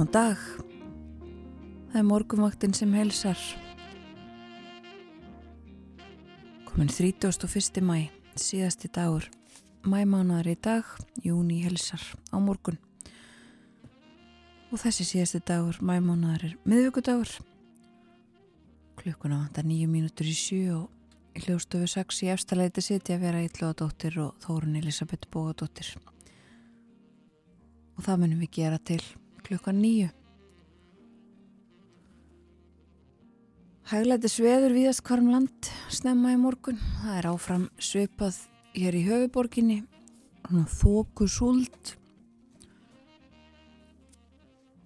Góðan dag. Það er morgumvaktinn sem helsar. Komin 31. mæ, síðasti dagur. Mæmánaður í dag, júni helsar á morgun. Og þessi síðasti dagur, mæmánaður er miðvíkudagur. Klukkuna vantar nýju mínútur í sjö og hljóðstofu 6 í efstaleiti sitja vera Íllóðadóttir og Þórun Elisabeth Bóadóttir. Og það munum við gera til klukkan nýju. Hæglæti sveður viðast hverjum land snemma í morgun. Það er áfram sveipað hér í höfuborginni. Þóku súld.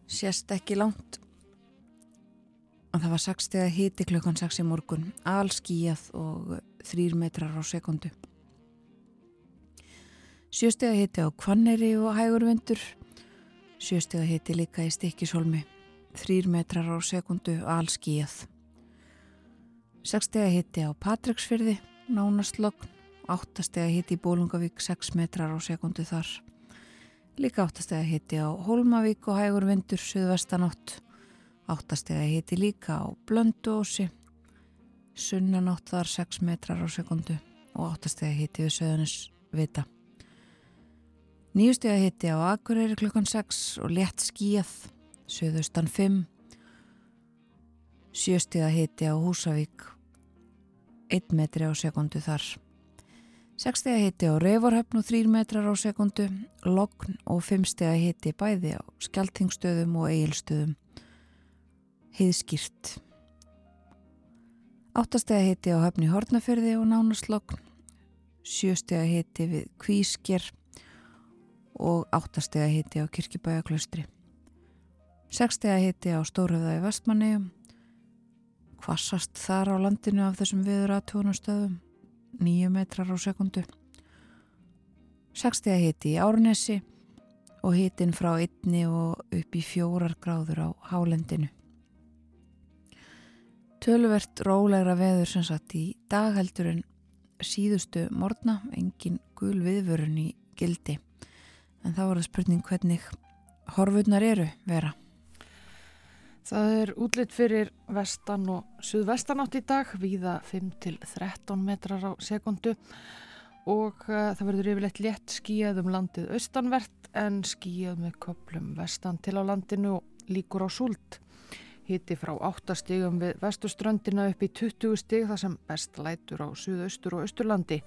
Sérst ekki langt. Það var 6 steg að hiti klukkan 6 í morgun. Allskíjað og 3 metrar á sekundu. 7 steg að hiti á kvanneri og hægur vindur. Sjöstega hiti líka í stikkishólmi, þrýr metrar á sekundu allskíjað. Sekstega hiti á Patræksfyrði, nánast logn, áttastega hiti í Bólungavík, 6 metrar á sekundu þar. Líka áttastega hiti á Hólmavík og hægur vindur, suðvestanótt. Áttastega hiti líka á Blönduósi, sunnanátt þar 6 metrar á sekundu og áttastega hiti við söðunis vita. Nýjustega hitti á Akureyri klukkan 6 og létt skíjað, söðustan 5. Sjöstega hitti á Húsavík, 1 metri á sekundu þar. Sekstega hitti á Reyvorhöfn og 3 metrar á sekundu, Logn og 5 stega hitti bæði á Skeltingstöðum og Egilstöðum. Heiðskýrt. 8 stega hitti á Höfni Hortnafjörði og Nánarslogn. 7 stega hitti við Kvísker og áttastega hiti á Kirkibæjaklaustri. Sekstega hiti á Stórhauða í Vestmanniðum, kvassast þar á landinu af þessum viður aðtónastöðum, nýju metrar á sekundu. Sekstega hiti í Árnesi og hitin frá einni og upp í fjórar gráður á hálendinu. Tölvert rólegra veður sem satt í dagheldur en síðustu morgna, engin gul viðvörun í gildi en þá er það spurning hvernig horfurnar eru vera. Það er útlitt fyrir vestan og suðvestanátt í dag, víða 5-13 metrar á sekundu og uh, það verður yfirleitt létt skíjað um landið austanvert en skíjað með köplum vestan til á landinu og líkur á súld. Hitti frá 8 stigum við vestuströndina upp í 20 stig þar sem best lætur á suðaustur og austurlandi.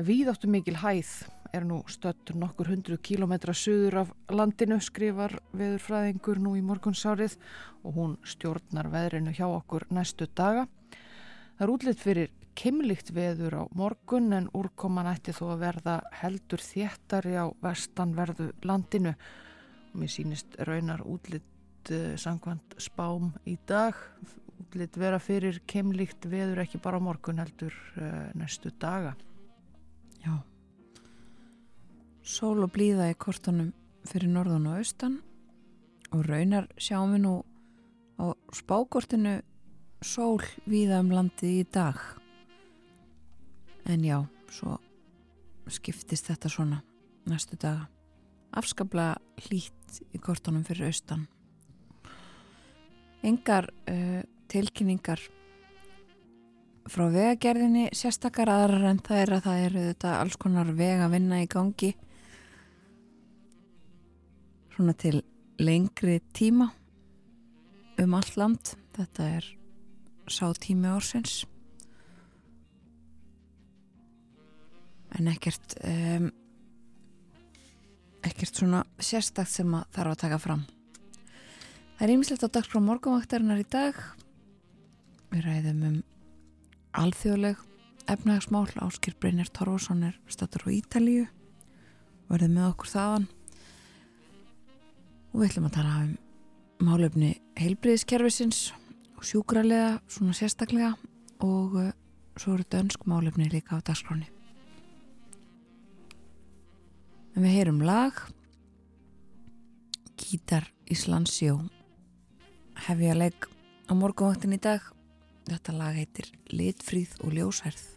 Víðáttu mikil hæð er nú stött nokkur hundru kílometra söður af landinu, skrifar veðurfræðingur nú í morgunsárið og hún stjórnar veðrinu hjá okkur næstu daga. Það er útlitt fyrir kemlikt veður á morgun en úrkoman ætti þó að verða heldur þéttari á vestanverðu landinu mér sínist raunar útlitt uh, sangkvæmt spám í dag útlitt vera fyrir kemlikt veður ekki bara á morgun heldur uh, næstu daga. Já. Sól og blíða í kortunum fyrir norðun og austan og raunar sjáum við nú á spákortinu sól víða um landið í dag. En já, svo skiptist þetta svona næstu daga. Afskaplega hlýtt í kortunum fyrir austan. Engar uh, tilkynningar frá vegagerðinni sérstakar aðrar en það er að það eru þetta alls konar vega vinna í gangi svona til lengri tíma um allt land. Þetta er sá tími ársins. En ekkert um, ekkert svona sérstakt sem að þarf að taka fram. Það er ýmislegt á dagskrá morgunvaktarinnar í dag. Við ræðum um alþjóðleg efnagsmál Áskir Brynjar Torvarsson er statur á Ítalíu. Verðið með okkur þaðan og við ætlum að tala um málefni heilbriðiskerfisins og sjúkralega svona sérstaklega og uh, svo eru dönsk málefni líka á dagskráni en við heyrum lag. Gítar Íslandsjó hefja leik á morgunvaktin í dag. Þetta lag heitir Litfríð og ljósærð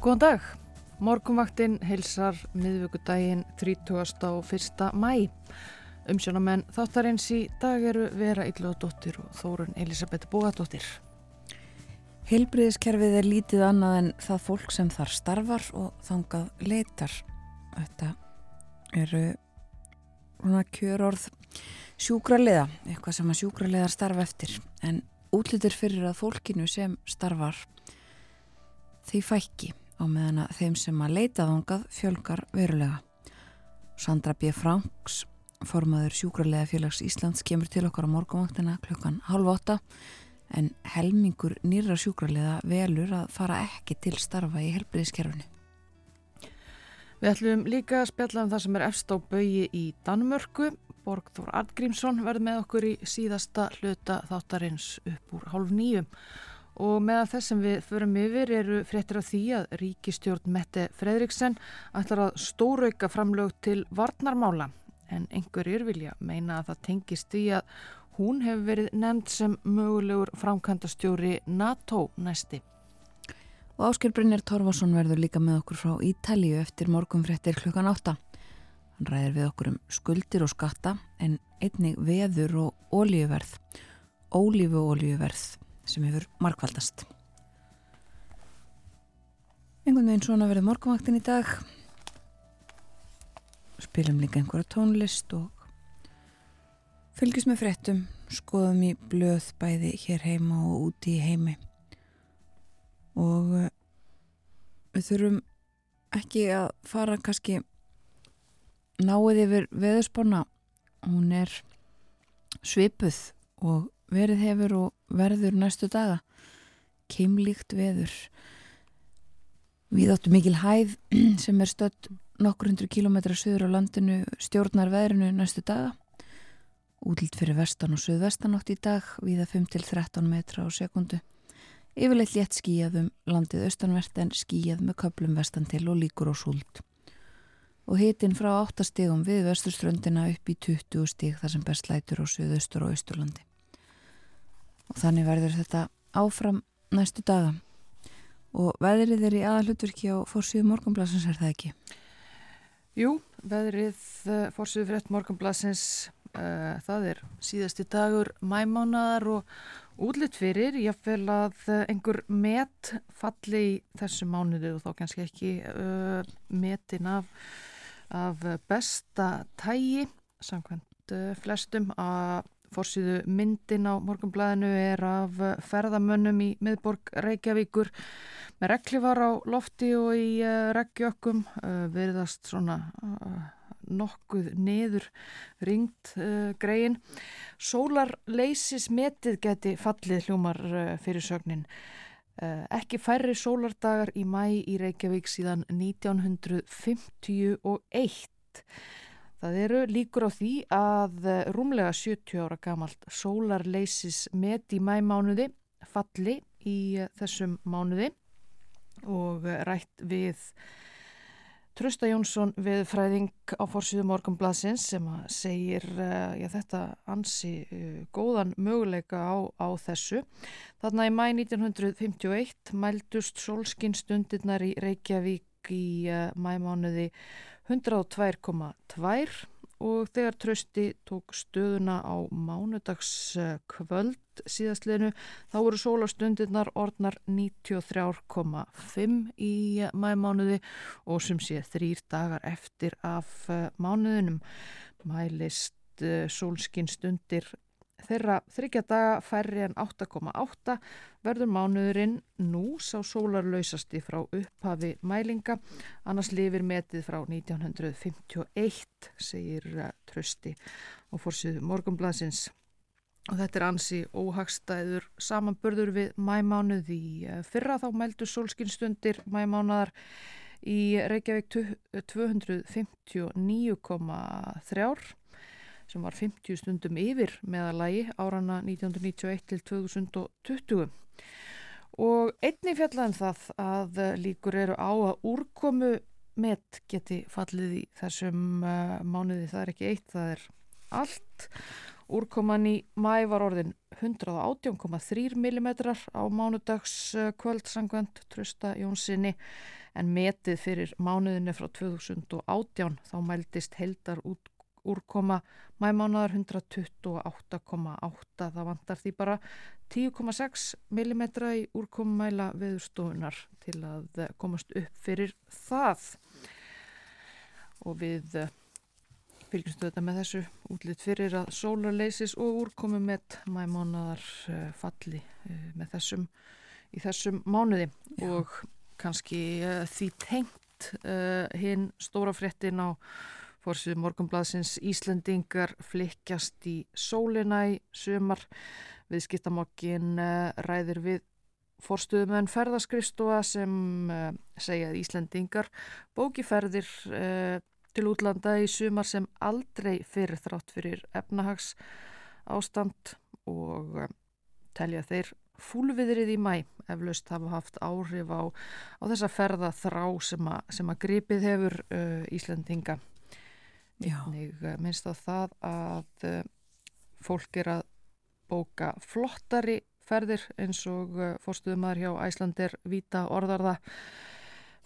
Góðan dag. Morgunvaktinn heilsar miðvöggudaginn 30. og 1. mæ. Umsjónamenn þáttarins í dag eru Vera Ylluðadóttir og Þórun Elisabeth Bóadóttir. Hilbriðiskerfið er lítið annað en það fólk sem þar starfar og þangað leitar. Þetta eru svona kjörorð sjúkraliða, eitthvað sem að sjúkraliðar starfa eftir. En útlýttir fyrir að fólkinu sem starfar því fækki á meðan að þeim sem að leita þongað fjölgar verulega. Sandra B. Franks, formaður sjúkralega félags Íslands, kemur til okkar á morgunvaktina klukkan halv åtta en helmingur nýra sjúkralega velur að fara ekki til starfa í helbriðiskerfunu. Við ætlum líka að spjalla um það sem er efst á baui í Danmörku. Borgþór Artgrímsson verði með okkur í síðasta hluta þáttarins upp úr hálf nýjum. Og meðan þess sem við förum yfir eru fréttir af því að ríkistjórn Mette Fredriksen ætlar að stórauka framlög til varnarmála. En einhverjir vilja meina að það tengist því að hún hefur verið nefnd sem mögulegur framkantastjóri NATO næsti. Og Ásker Brynjar Torfarsson verður líka með okkur frá Ítalíu eftir morgunfrettir klukkan 8. Hann ræðir við okkur um skuldir og skatta en einnig veður og ólíuverð, ólífu ólíuverð sem hefur markvaldast. Engun veginn svona verður morgunvaktin í dag. Spilum líka einhverja tónlist og fylgjum með frettum, skoðum í blöð bæði hér heima og úti í heimi og eh, við þurfum ekki að fara kannski náið yfir veðurspána hún er svipuð og verið hefur og verður næstu daga keimlíkt veður við áttu mikil hæð sem er stödd nokkur hundru kílometra söður á landinu stjórnar veðrinu næstu daga útlitt fyrir vestan og söðvestan átt í dag viða 5-13 metra á sekundu Yfirleitt létt skíjað um landið austanvert en skíjað með köplum vestan til og líkur og súld. Og hitin frá 8 stígum við vesturströndina upp í 20 stíg þar sem best lætur á söðaustur og austurlandi. Og þannig verður þetta áfram næstu daga. Og veðrið er í aðalutverki á fórsíðu morgunblasins er það ekki? Jú, veðrið uh, fórsíðu frétt morgunblasins uh, það er síðasti dagur mæmánaðar og útlitt fyrir, ég fel að einhver met falli í þessu mánuðu og þá kannski ekki uh, metin af, af besta tægi samkvæmt uh, flestum að fórsýðu myndin á morgunblæðinu er af ferðamönnum í miðborg Reykjavíkur með reglifar á lofti og í uh, reggjökkum uh, verðast svona uh, nokkuð neður ringt uh, greiðin. Sólarleysismetið geti fallið hljómar uh, fyrir sögnin. Uh, ekki færri sólardagar í mæ í Reykjavík síðan 1951. Það eru líkur á því að uh, rúmlega 70 ára gamalt sólarleysismet í mæmánuði falli í uh, þessum mánuði og uh, rætt við Trösta Jónsson við fræðing á fórsíðu morgunblassins sem segir já, þetta ansi góðan möguleika á, á þessu. Þarna í mæ 1951 mældust solskinstundirnar í Reykjavík í mæmánuði 102,2 og þegar Trösti tók stöðuna á mánudagskvöld síðastliðinu þá voru sólastundirnar orðnar 93,5 í mæmánuði og sem sé þrýr dagar eftir af eh, mánuðinum. Mælist eh, sólskinstundir þeirra þryggja daga færri en 8,8 verður mánuðurinn nú sá sólarlausasti frá upphafi mælinga. Annars lifir metið frá 1951 segir uh, Trösti og fórsið morgumblansins og þetta er ansi óhagstæður samanbörður við mæmánuð í uh, fyrra. Þá mældu sólskinstundir mæmánaðar í Reykjavík 259,3 sem var 50 stundum yfir meðalagi árana 1991 til 2020 og einni fjallaðum það að líkur eru á að úrkomu met geti fallið í þessum uh, mánuði, það er ekki eitt, það er allt. Úrkoman í mæ var orðin 118,3 mm á mánudags uh, kvöldsangvönd Trösta Jónssoni en metið fyrir mánuðinni frá 2018 þá mældist heldar út úrkoma mæmánaðar 128,8 það vantar því bara 10,6 mm í úrkomumæla viðstofunar til að komast upp fyrir það. Og við fylgjumstu þetta með þessu útlitt fyrir að sólarleisis og úrkomu með mæmánaðar eh, falli eh, með þessum í þessum mánuði. Já. og kannski uh, því tengt uh, hinn stóra fréttin á Fórsið morgunbladsins Íslendingar flikkjast í sólina í sömar. Viðskiptamokkin eh, ræðir við forstuðum en ferðaskristofa sem uh, segja að Íslandingar bókiferðir uh, til útlanda í sumar sem aldrei fyrir þrátt fyrir efnahags ástand og telja þeir fúlviðrið í mæ eflaust hafa haft áhrif á, á þessa ferða þrá sem, a, sem að gripið hefur uh, Ég uh, minnst á það að uh, fólk er að bóka flottari ferðir eins og uh, fórstuðumar hjá Æslandir Vita Orðarða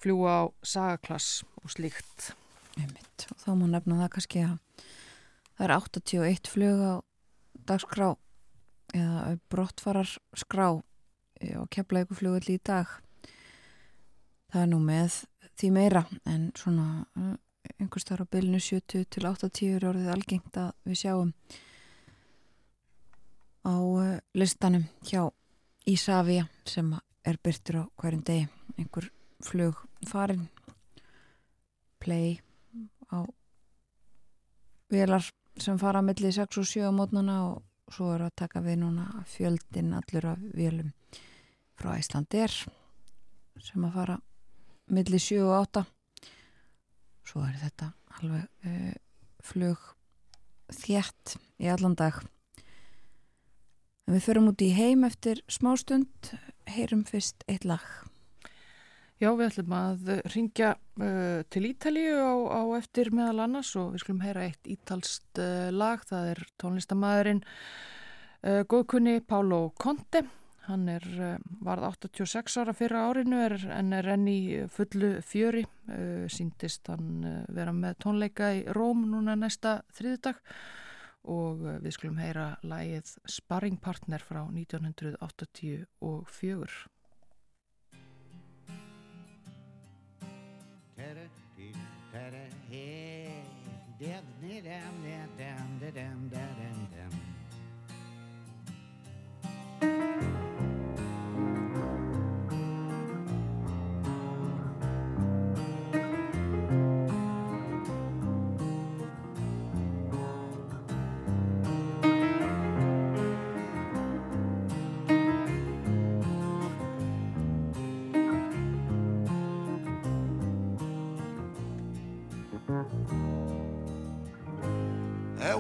fljúa á sagaklass og slíkt. Einmitt. Og þá má nefna það kannski að það er 81 flug á dagskrá eða brottfarar skrá og flugull í dag það er nú með því meira en svona einhvers þar á bylnu 70 til 80 er orðið algengt að við sjáum á uh, listanum hjá Ísafja sem er byrtur á hverjum degi. Einhver flug farin play á velar sem fara að milli 6 og 7 á mótnana og svo er að taka við núna fjöldin allur af vélum frá Íslandir sem að fara millir 7 og 8 svo er þetta alveg uh, flug þjætt í allan dag en við förum út í heim eftir smástund heyrum fyrst eitt lag Já, við ætlum að ringja uh, til Ítalíu á, á eftir meðal annars og við skulum heyra eitt ítalst uh, lag. Það er tónlistamæðurinn uh, góðkunni Pálo Conte. Hann er uh, varð 86 ára fyrra árinu er, en er enn í fullu fjöri. Uh, Sýndist hann uh, vera með tónleika í Róm núna næsta þriðdag og við skulum heyra lagið Sparring Partner frá 1984.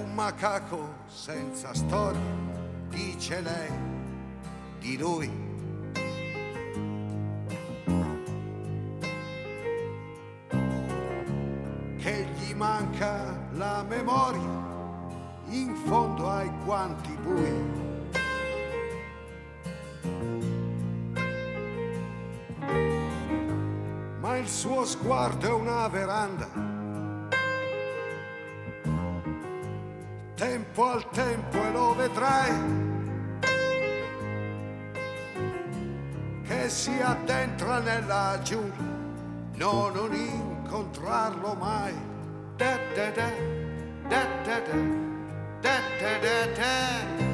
Macaco senza storia, dice lei di lui. Che gli manca la memoria in fondo ai guanti bui. Ma il suo sguardo è una veranda tempo al tempo e lo vedrai. Che si addentra nella giungla no non incontrarlo mai. Da da da da da da da da da guardato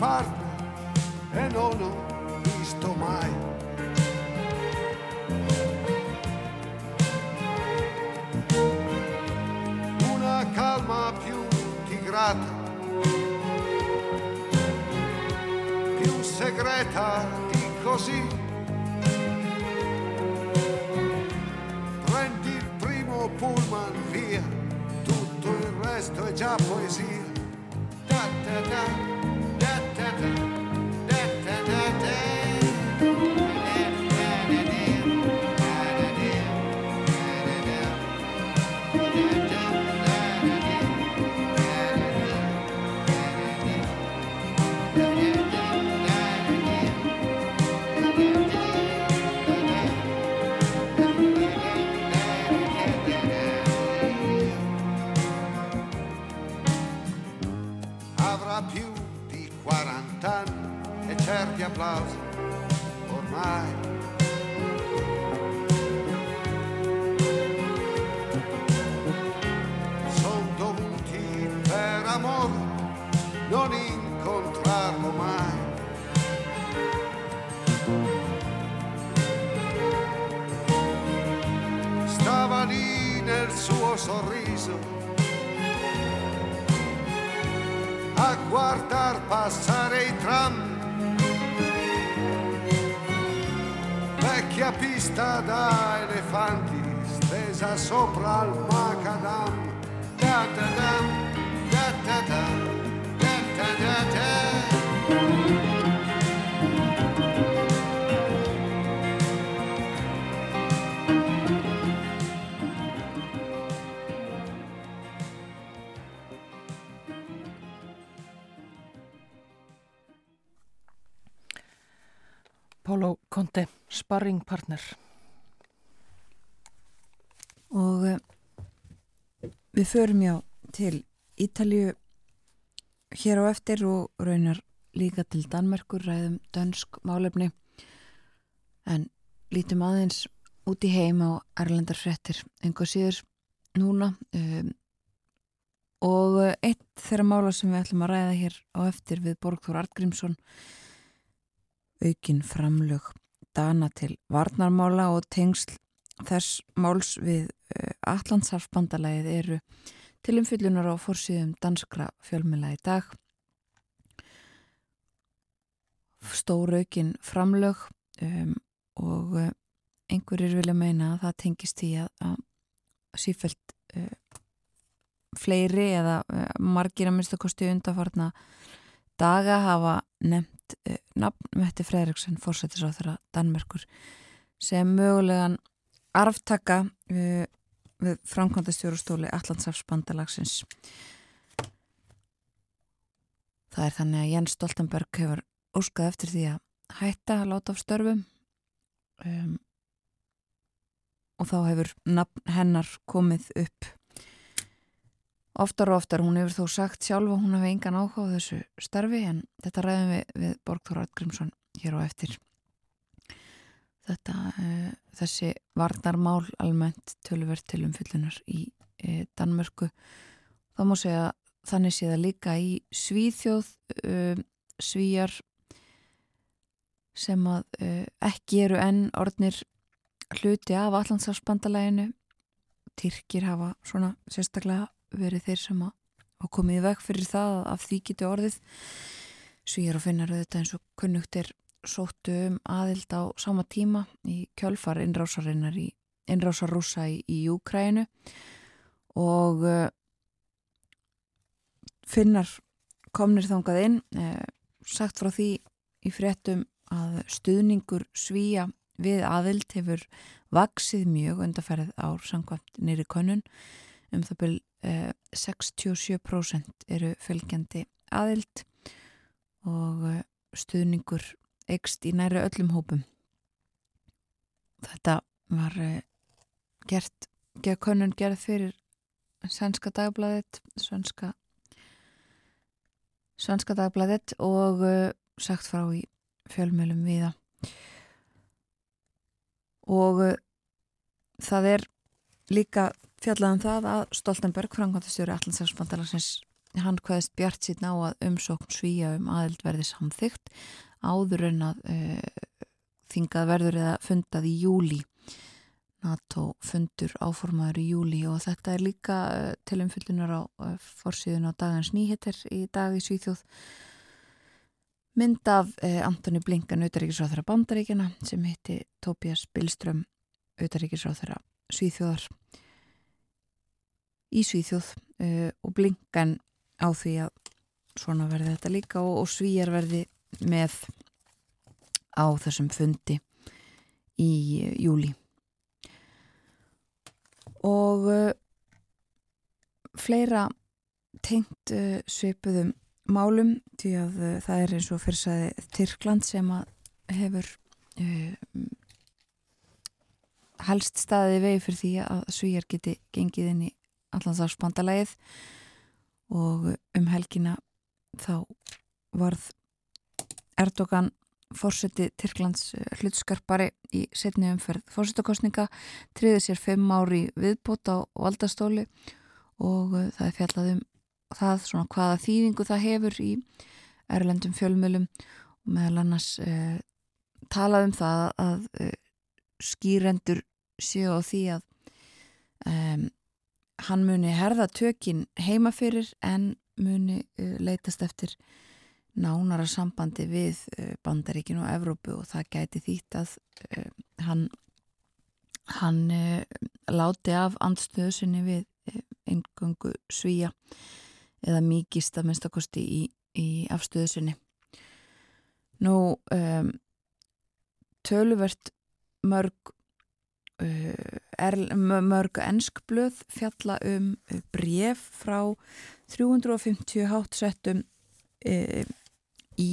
partner e non ho visto mai. Una calma più tigrata segreta di così. Prendi il primo pullman via, tutto il resto è già Conte, sparring partner. og uh, við förum já til Ítalju hér á eftir og raunar líka til Danmerkur ræðum dönsk málefni en lítum aðeins út í heim á Erlendar frettir einhver síður núna um, og uh, eitt þeirra mála sem við ætlum að ræða hér á eftir við Borgþór Artgrímsson aukin framlög dana til varnarmála og tengsl þess máls við uh, Allandsarfbandalæðið eru til umfyllunar á fórsíðum danskra fjölmjöla í dag. Stóraukin framlög um, og uh, einhverjir vilja meina að það tengist í að, að sífælt uh, fleiri eða uh, margir að minnstakosti undarfarna daga hafa nefnt uh, nafn Metti Fredriksson fórsættis á þeirra Danmerkur sem mögulegan arftaka uh, við framkvæmda stjórustóli Allandsafsbandalagsins Það er þannig að Jens Stoltenberg hefur óskað eftir því að hætta að láta af störfum um, og þá hefur nafn hennar komið upp oftar og oftar hún hefur þó sagt sjálf að hún hefur engan áhuga á þessu starfi en þetta ræðum við, við Borgþór Atgrímsson hér á eftir. Þetta uh, þessi varnarmál almennt tölverð til umfyllunar í uh, Danmörku. Þá má segja þannig sé það líka í Svíþjóð uh, Svíjar sem að ekki eru enn orðnir hluti af Allandsafsbandalæginu Tyrkir hafa svona sérstaklega verið þeir sem að komið veg fyrir það að því getur orðið. Svíjar og finnar auðvitað eins og kunnugt er sóttu um aðild á sama tíma í kjölfar innrásarinnar í innrásarúsa í, í Júkrænu og uh, finnar komnir þangað inn uh, sagt frá því í fréttum að stuðningur svíja við aðild hefur vaksið mjög undarferðið ár samkvæmt nýri konun um það byrj uh, 67% eru fylgjandi aðild og stuðningur eikst í næri öllum hópum. Þetta var uh, gert, geða konun gerð fyrir svenska dagbladet, svenska, svenska dagbladet og uh, sagt frá í fjölmjölum viða. Og uh, það er líka fjallaðan það að Stoltenberg, frangvandastjóri Allandsafsbandalagsins, hann hvaðist bjart síðan á að umsókn svíja um aðild verði samþygt áður en að uh, þingað verður eða fundað í júli NATO fundur áformaður í júli og þetta er líka uh, til umfyllunar á uh, forsýðun á dagans nýheter í dag í Svíþjóð. Mynd af Antoni Blinkan auðaríkisráþara bandaríkjana sem heiti Tobias Billström auðaríkisráþara Svíþjóðar í Svíþjóð og Blinkan á því að svona verði þetta líka og, og svíjar verði með á þessum fundi í júli og uh, fleira tengt uh, svipuðum málum því að uh, það er eins og fyrrsaði Tyrkland sem að hefur helst staðið vegi fyrir því að svíjar geti gengið inn í allansafsbandalægið og um helgina þá varð Erdogan fórseti Tyrklands eh, hlutskarpari í setni umferð fórsetakostninga triði sér fimm ári viðbót á valdastóli og uh, það er fjallað um það svona hvaða þýðingu það hefur í erlendum fjölmjölum og meðal annars uh, talað um það að uh, skýrendur séu á því að um, hann muni herða tökin heima fyrir en muni uh, leitast eftir nánara sambandi við uh, Bandaríkinu og Evrópu og það gæti þýtt að uh, hann, hann láti af andstöðu sinni við engöngu svíja eða mikist að minnstakosti í, í afstöðu sinni. Nú um, töluvert mörg mörg ennskblöð fjalla um uh, bref frá 350 hátsettum uh, í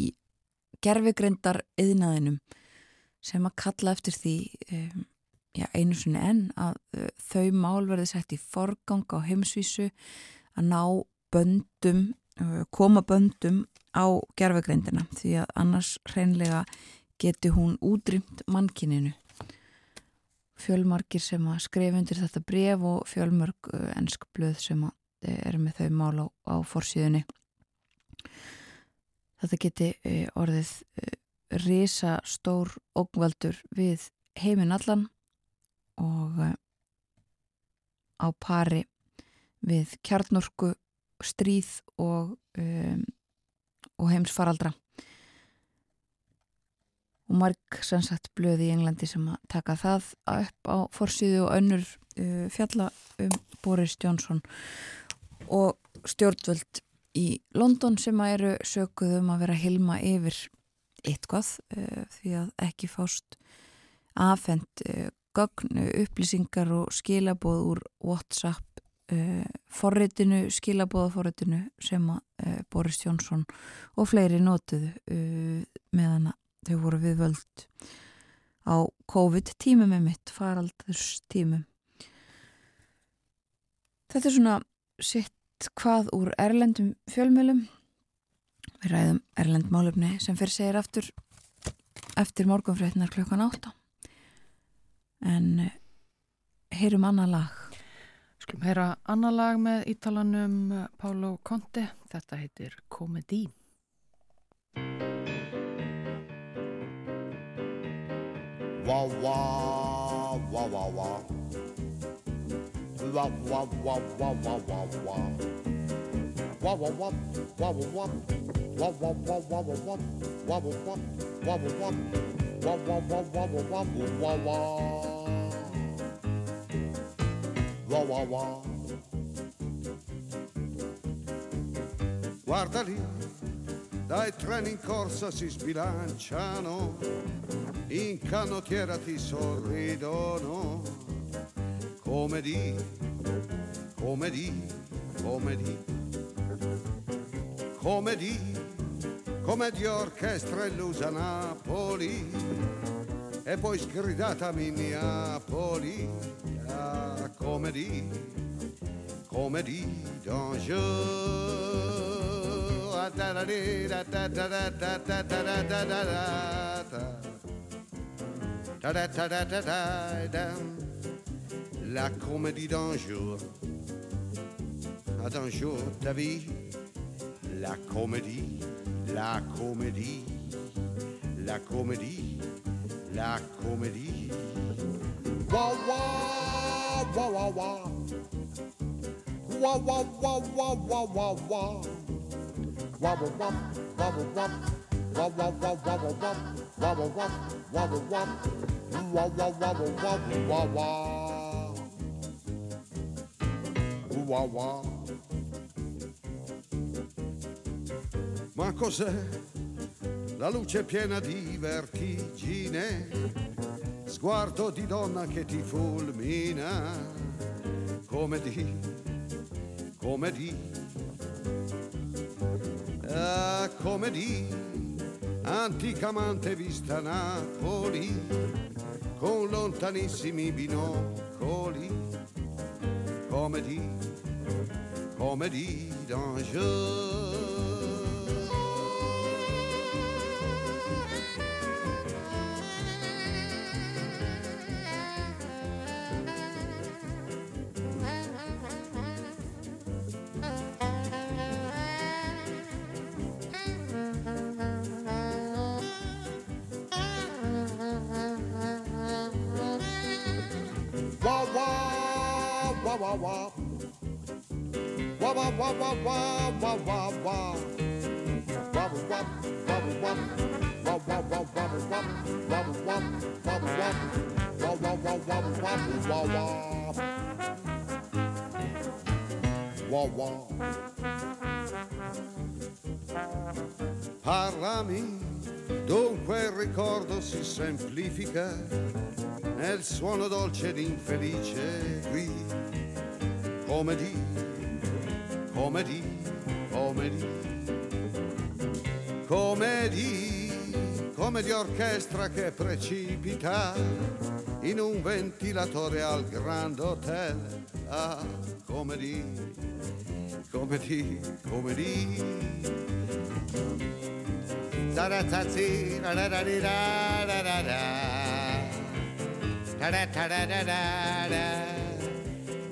gerfigrindar yðnaðinum sem að kalla eftir því já, einu sinni enn að þau mál verði sett í forgang á heimsvísu að ná böndum, koma böndum á gerfigrindina því að annars hreinlega geti hún útrýmt mannkininu fjölmarkir sem að skrifa undir þetta bref og fjölmörg uh, ennsk blöð sem að uh, er með þau mál á, á forsíðunni. Þetta geti uh, orðið risa stór ógvaldur við heiminn allan og á pari við kjarnorku stríð og, um, og heimsfaraldra og marg sannsagt blöði í Englandi sem að taka það upp á forsýðu og önnur uh, fjalla um Boris Johnson og stjórnvöld í London sem að eru sökuð um að vera hilma yfir eitthvað uh, því að ekki fást afhend uh, gögn, upplýsingar og skilabóð úr WhatsApp uh, forritinu, skilabóðaforritinu sem að uh, Boris Johnson og fleiri notuðu uh, meðan að þau voru við völd á COVID-tímum með mitt, faraldurs tímum. Þetta er svona sitt hvað úr erlendum fjölmjölum. Við ræðum erlend málefni sem fyrir segir aftur eftir morgunfréttinar klukkan átta. En eh, heyrum annað lag. Skulum heyra annað lag með ítalanum Pálo Conte. Þetta heitir Komedi. Wah wah wah wah wah. Wah wah wah wah wah wah wah. Wah wah wah wah wah wah. Wah wah wah wah wah wah. Wah wah wah wah wah wah. Wah wah wah wah wah wah. Guarda lì, dai treni in corsa si sbilanciano in canottiera ti sorridono. Come di, come di, come di, come di, come di orchestra illusa Napoli. E poi sgridata Minneapoli, ah, come di, come di, don't La comédie d'un jour À d'un jour ta vie La comédie La comédie La comédie La comédie Wa wa wa wa wa Wa wa wa wa wobble wop, wobble wop, wop wop wop wobble wop, wobble wop, wobble wop, wop wop wobble wop, wah wah, wah wah. Ma cos'è la luce piena di vertigine? Sguardo di donna che ti fulmina, come di, come di ah, come di anticamente vista Napoli con lontanissimi binocoli, come di, come di danger. Semplifica nel suono dolce ed infelice qui, come di, come di, come di, come di, come di orchestra che precipita in un ventilatore al Grand Hotel, ah, come di, come di, come di.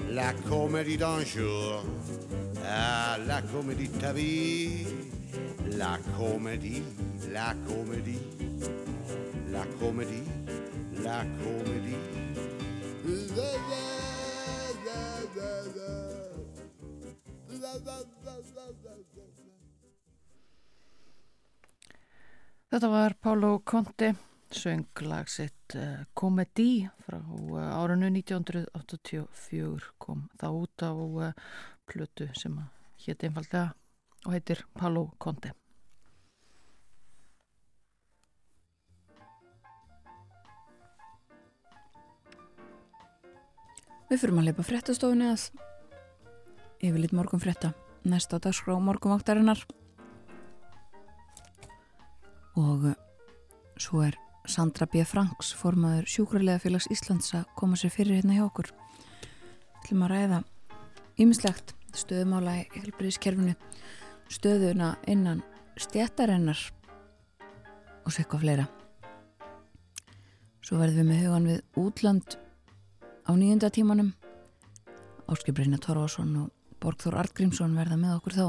La comédie d'un jour, ah, la comédie de ta vie, la comédie, la comédie, la comédie, la comédie. La, la, Þetta var Pálo Conte, sönglag sitt uh, Comedy frá uh, árinu 1984 kom það út á uh, plötu sem hétt einfallega og heitir Pálo Conte. Við fyrum að leipa fréttastofunni að yfirleitt morgun frétta næsta dagskrá morgunvaktarinnar og eh, svo er Sandra B. Franks formaður sjúkrarlega félags Íslands að koma sér fyrir hérna hjá okkur. Þú ætlum að ræða ýmislegt stöðumála í helbriðiskerfinu stöðuna innan stjættarinnar og sekka fleira. Svo verðum við með hugan við útland á nýjunda tímanum. Áskil Brynja Torvarsson og Borgþór Artgrímsson verða með okkur þá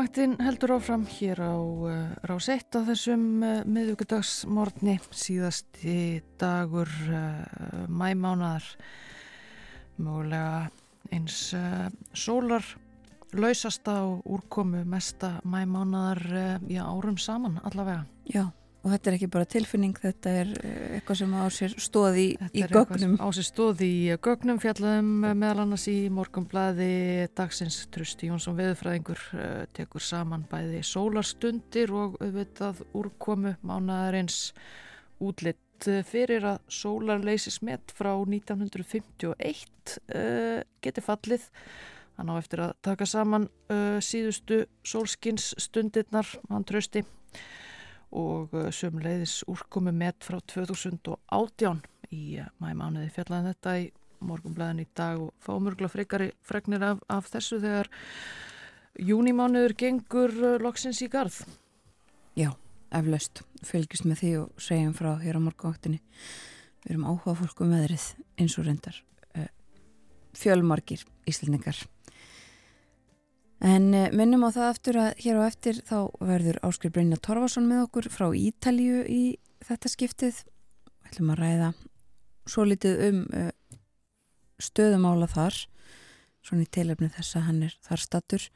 Morgunvaktin heldur áfram hér á uh, rás 1 á þessum uh, miðugudagsmorgni síðasti dagur uh, mæmánaðar mögulega eins sólar lausasta og úrkomu mesta mæmánaðar í árum saman allavega. Já, og þetta er ekki bara tilfinning, þetta er eh, eitthvað sem á sér stóði í, gögnum. Á sér stóð í uh, gögnum fjallaðum uh, meðal annars í morgunblæði dagsins Trusti Jónsson Veðurfræðingur tekur saman bæði sólarstundir og auðvitað úrkomu mánaðarins útlitt fyrir að sólarleysismet frá 1951 uh, geti fallið. Hann á eftir að taka saman síðustu sólskins stundirnar, hann Trusti og uh, sömuleiðis úrkomu met frá 2018 í uh, mæmánuði fjallaði þetta í morgunblæðin í dag og fá mörgla frekari fregnir af, af þessu þegar júnimánuður gengur uh, loksins í garð. Já, eflaust. Fylgjast með því og segjum frá hér á morgunvaktinni. Við erum áhuga fólk um veðrið eins og reyndar fjölmarkir íslendingar en uh, minnum á það eftir að hér á eftir þá verður Áskil Brynja Torfarsson með okkur frá Ítalju í þetta skiptið. Við ætlum að ræða svo litið um uh, stöðumála þar svona í teilefni þess að hann er þar stattur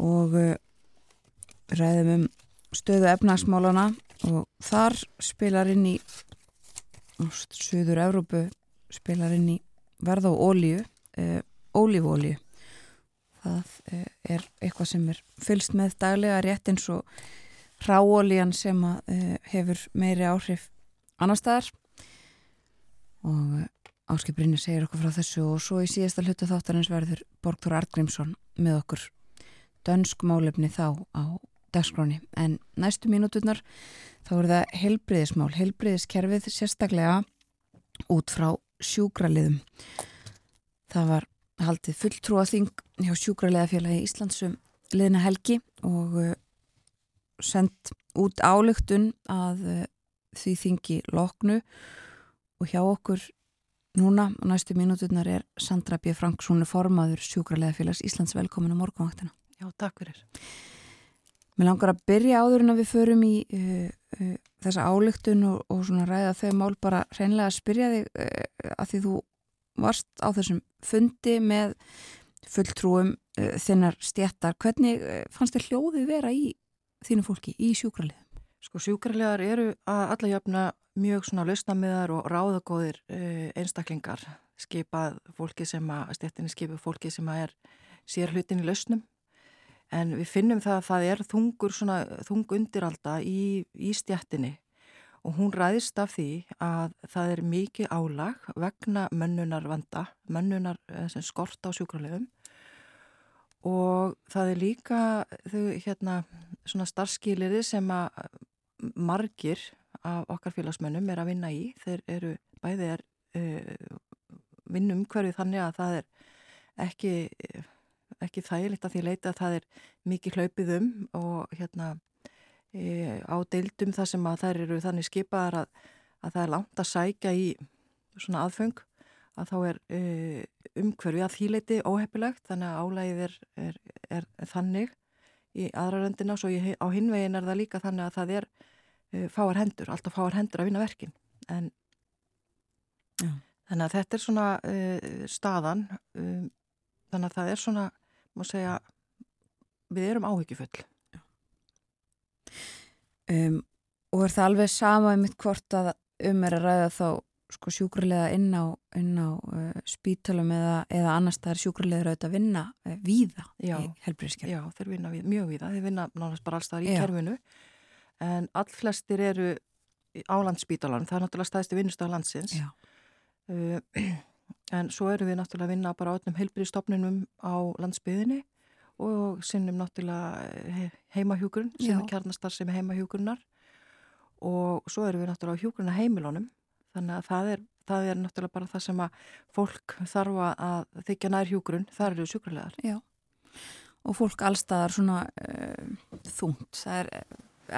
og ræðum um stöðu efnagsmálana og þar spilar inn í Suður Európu spilar inn í verð á ólíu eh, ólífólíu það eh, er eitthvað sem er fylst með daglega rétt eins og ráólían sem að, eh, hefur meiri áhrif annar staðar. Og eh, Áskiprinni segir okkur frá þessu og svo í síðasta hlutu þáttarins verður Borgþór Artgrímsson með okkur. Dönsk málefni þá á dagskráni en næstu mínúturnar þá er það helbriðismál, helbriðiskerfið sérstaklega út frá sjúkraliðum. Það var haldið fulltrúaþing hjá sjúkraliðafélagi Íslandsum liðna helgi og uh, sendt út álugtun að uh, því þingi loknu og hjá okkur núna á næstu mínúturnar er Sandra B. Franksson formaður sjúkraliðafélags Íslands velkomin á morgunvaktina. Já, takk fyrir. Mér langar að byrja áður en að við förum í uh, uh, þessa álygtun og, og svona ræða þau mál bara hreinlega að spyrja þig uh, að því þú varst á þessum fundi með fulltrúum uh, þinnar stjættar. Hvernig uh, fannst þér hljóðið vera í þínu fólki, í sjúkraliðum? Sko sjúkraliðar eru að alla jöfna mjög svona lausnamiðar og ráðagóðir uh, einstaklingar skipað fólki sem að, stjættinni skipað fólki sem að er sér hlutin í lausnum en við finnum það að það er þungur svona, þung undiralda í, í stjættinni og hún ræðist af því að það er mikið álag vegna mönnunar vanda, mönnunar eh, skort á sjúkrarlegum og það er líka þau hérna svona starfskýliði sem að margir af okkar félagsmönnum er að vinna í, þeir eru bæði er uh, vinnum hverju þannig að það er ekki ekki þægilegt að því leita að það er mikið hlaupið um og hérna e, á deildum þar sem að þær eru þannig skipaðar að, að það er langt að sækja í svona aðfeng að þá er e, umhverfi að þýleiti óheppilegt þannig að álægið er, er, er þannig í aðra röndina. Og á hinvegin er það líka þannig að það er e, fáar hendur, alltaf fáar hendur að vinna verkin. En Já. þannig að þetta er svona e, staðan um, þannig að það er svona má segja við erum áhyggjufull um, og er það alveg sama um mitt hvort að um er að ræða þá sko sjúkrarlega inn á, inn á uh, spítalum eða, eða annars það er sjúkrarlega auðvitað að vinna uh, víða já, í helbriðskerfinu. Já, þeir vinna við, mjög víða, þeir vinna náttúrulega bara allstaðar í já. kerfinu. En all flestir eru á landsspítalan, það er náttúrulega staðist í vinnustaf landsins uh, En svo eru við náttúrulega að vinna bara á öllum heilbyrjastofnunum á landsbyðinni og sinnum náttúrulega eh, heimahjúkurinn, sinnum kjarnastar sem heimahjúkurinnar og svo eru við náttúrulega á hjúkurina heimilónum þannig að það er, það er náttúrulega bara það sem að fólk þarf að þykja nær hjúkurinn, þar eru sjúkrarlegar. Já, og fólk allstaðar svona uh, þungt, það er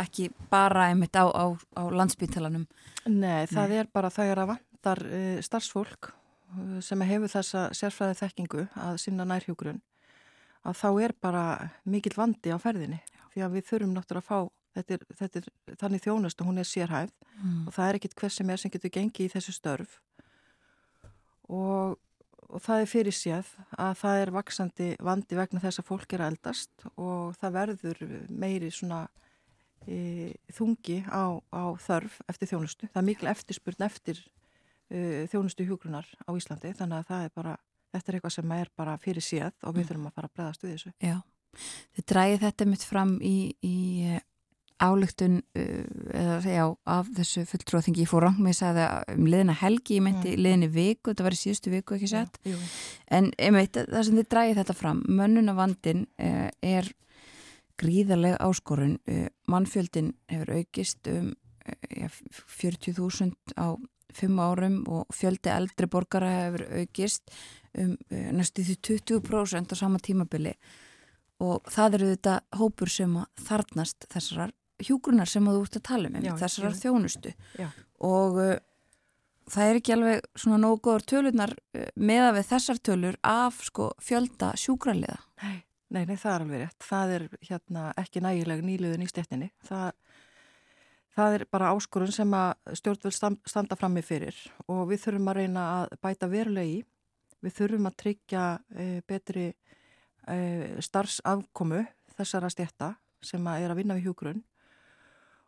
ekki bara einmitt á, á, á landsbytalanum. Nei, það Nei. er bara það er að vantar uh, starfsfólk sem hefur þessa sérfræði þekkingu að sinna nærhjógrun að þá er bara mikill vandi á ferðinni Já. því að við þurfum náttúrulega að fá þetta er, þetta er þannig þjónust og hún er sérhæfð mm. og það er ekkit hvers sem er sem getur gengið í þessu störf og, og það er fyrir séð að það er vaksandi vandi vegna þess að fólk er eldast og það verður meiri svona e, þungi á, á þörf eftir þjónustu það er mikil eftirspurn eftir uh, þjónustu hjúgrunar á Íslandi þannig að það er bara, þetta er eitthvað sem er bara fyrir séð og við mm. þurfum að fara að bregðast við þessu. Já, þið dræði þetta mitt fram í, í uh, álugtun uh, eða segja af þessu fulltróðingi ég fór rang með að um liðina helgi, ég meinti mm. liðinni viku, þetta var í síðustu viku ekki sett, ja, en einmitt það sem þið dræði þetta fram, mönnunavandin uh, er gríðarlega áskorun, uh, mannfjöldin hefur aukist um 40.000 á fimm árum og fjöldi eldri borgara hefur aukist um eh, næstu því 20% á sama tímabili og það eru þetta hópur sem að þarnast þessar hjúgrunar sem þú ert að tala um, Já, þessar ég- þjónustu Já. og uh, það er ekki alveg svona nógu góður tölunar uh, meða við þessar tölur af sko fjölda sjúkraliða. Nei, nei, nei, það er alveg rétt. Það er hérna ekki nægileg nýliðun í stettinni. Það, það er bara áskorun sem að stjórnvöld standa frammi fyrir og við þurfum að reyna að bæta verulegi. Við þurfum að tryggja e, betri e, starfsafkomu þessara stetta sem að er að vinna við hjúgrunn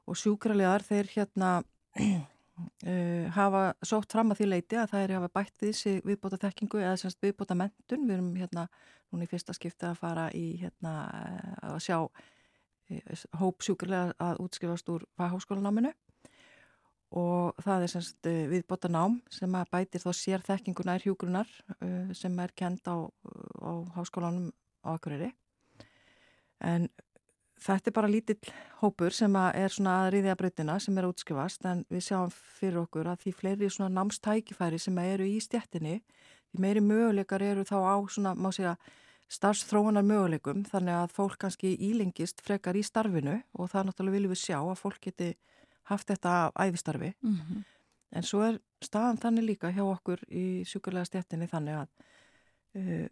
og sjúkraliðar þeir hérna uh, hafa sótt fram að því leiti að það er hafa bætt við sig viðbóta þekkingu eða semst viðbóta mentun. Við erum hérna núna í fyrsta skipti að fara í hérna að sjá eh, hóp sjúkraliðar að útskrifast úr fagháskólanáminu og það er semst uh, viðbóta nám sem að bætir þá sér þekkinguna er hjúgrunar uh, sem er kend á, á háskólanum á Akureyri. En þetta er bara lítill hópur sem að er svona að riðja breytina sem er að útskrifast en við sjáum fyrir okkur að því fleiri svona námstækifæri sem eru í stjettinni því meiri möguleikar eru þá á svona, má segja, starfsþróunar möguleikum þannig að fólk kannski ílengist frekar í starfinu og það náttúrulega viljum við sjá að fólk geti haft þetta af æfistarfi Mm -hmm. en svo er staðan þannig líka hjá okkur í sjúkurlega stjettinni þannig að uh,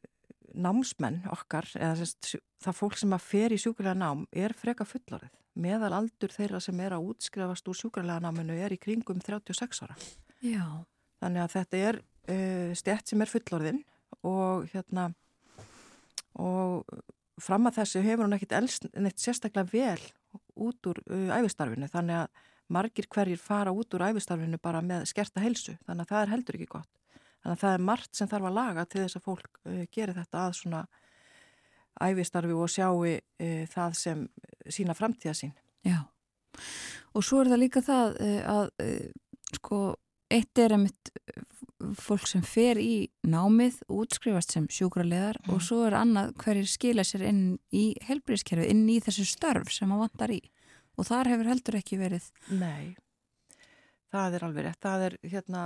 námsmenn okkar, eða sérst, það fólk sem að fer í sjúkurlega nám er freka fullorðið. Meðal aldur þeirra sem er að útskrifast úr sjúkurlega náminu er í kringum 36 ára. Já. Þannig að þetta er uh, stjett sem er fullorðin og hérna og fram að þessu hefur hún ekkit elst neitt sérstaklega vel út úr uh, æfistarfinu þannig að margir hverjir fara út úr æfistarfinu bara með skerta helsu þannig að það er heldur ekki gott. Þannig að það er margt sem þarf að laga til þess að fólk uh, gerir þetta að svona æfistarfi og sjáu uh, það sem sína framtíða sín. Já. Og svo er það líka það uh, að uh, sko eitt er einmitt uh, fólk sem fer í námið útskrifast sem sjúkraleðar Mm. og svo er annað hverjir skila sér inn í helbriðskerfi, inn í þessu störf sem að vantar í og þar hefur heldur ekki verið Nei, það er alveg rétt. Það er hérna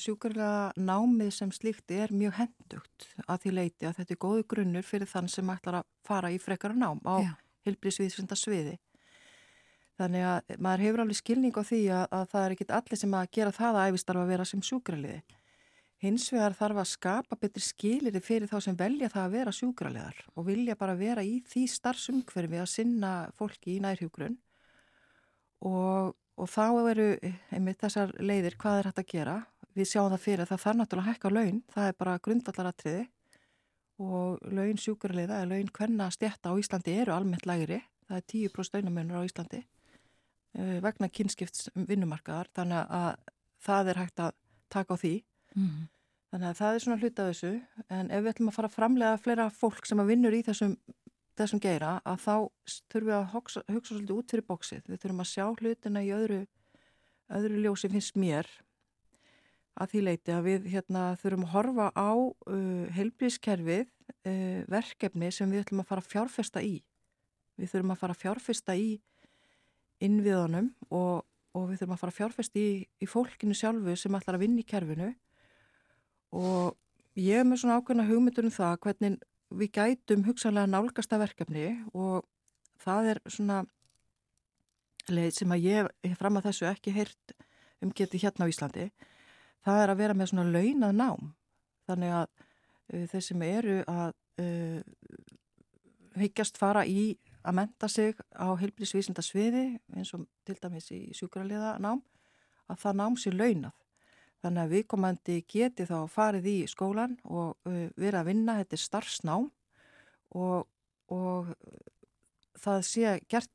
sjúkarlega námið sem slíkt er mjög hendugt að því leiti að þetta er góðu grunnur fyrir þann sem ætlar að fara í frekara nám á Já. hilbriðsviðsynda sviði. Þannig að maður hefur alveg skilning á því að, að það er ekkit allir sem að gera það að æfistarfa að vera sem sjúkraliði. Hins vegar þarf að skapa betri skiliri fyrir þá sem velja það að vera sjúkraliðar og vilja bara vera í því starfsumhverfi að sinna fólki í nærhjúgrunn og, og þá eru einmitt þessar leiðir hvað er hægt að gera. Við sjáum það fyrir að það þarf náttúrulega að hækka laun, það er bara grundvallaratriði og laun sjúkraliða eða laun hvenna stjætta á Íslandi eru almennt lægri, það er 10% launamönur á Íslandi vegna kynskipts vinnumarkaðar þannig að það er hægt að taka á því mm. Þannig að það er svona hluta af þessu en ef við ætlum að fara að framlega fleira fólk sem að vinnur í þessum, þessum geira að þá þurfum við að hugsa, hugsa svolítið út fyrir bóksið. Við þurfum að sjá hlutina í öðru, öðru ljósi finnst mér að því leiti að við hérna, þurfum að horfa á uh, heilbrískerfið uh, verkefni sem við ætlum að fara að fjárfesta í. Við þurfum að fara að fjárfesta í innviðanum og, og við þurfum að fara að fjárfesta í, í fólkinu sjálfu sem ætlar að vinna í kerfinu. Og ég er með svona ákveðna hugmyndur um það hvernig við gætum hugsanlega nálgasta verkefni og það er svona leið sem að ég hef fram að þessu ekki heyrt um geti hérna á Íslandi. Það er að vera með svona launað nám. Þannig að uh, þeir sem eru að uh, hyggjast fara í að menta sig á heilbrísvísinda sviði eins og til dæmis í sjúkraliða nám að það nám sér launað Þannig að viðkomandi geti þá farið í skólan og uh, verið að vinna, þetta er starfsnám og, og það sé gert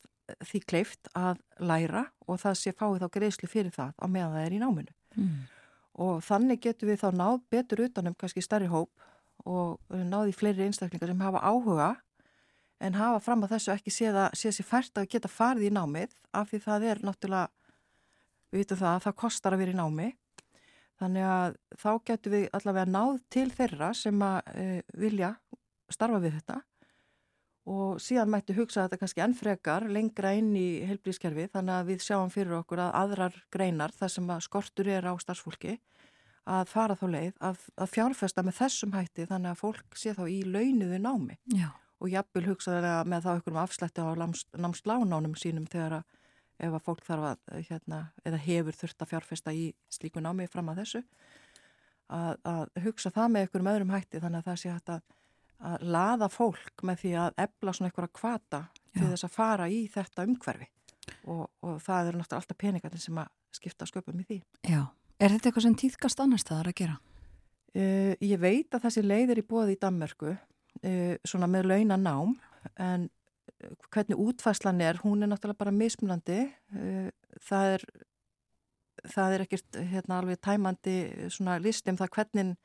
því kleift að læra og það sé fáið þá greiðslu fyrir það á meðan það er í náminu. Mm. Og þannig getum við þá náð betur utanum kannski stærri hóp og uh, náði fleiri einstaklingar sem hafa áhuga en hafa fram að þessu ekki séð, að, séð sér fært að geta farið í námið af því það er náttúrulega, við vitum það, að það kostar að vera í námi. Þannig að þá getur við allavega náð til þeirra sem að e, vilja starfa við þetta. Og síðan mættu hugsa þetta kannski ennfrekar lengra inn í heilbrískerfi þannig að við sjáum fyrir okkur að aðrar greinar þar sem að skortur er á starfsfólki að fara þá leið að, að fjárfesta með þessum hætti þannig að fólk sé þá í launuðu námi. Já. Og jafnvel hugsaðlega með þá ykkur um afslætti á námslánánum sínum þegar að ef að fólk þarf að hérna, eða hefur þurft að fjárfesta í slíku námi fram að þessu að, að hugsa það með ykkur um öðrum hætti þannig að það sé hægt að, að laða fólk með því að ebla svona að kvata til þess að fara í þetta umhverfi og, og það eru náttúrulega alltaf peningarnir sem að skipta sköpum í því. Já, er þetta eitthvað sem týðkast annars það er að gera? Uh, ég veit að þessi leið er í bóði í Danmörku svona með launanám en uh, hvernig útfæslan er, hún er náttúrulega bara mismunandi það er það er ekkert hérna alveg tæmandi svona listum það hvernig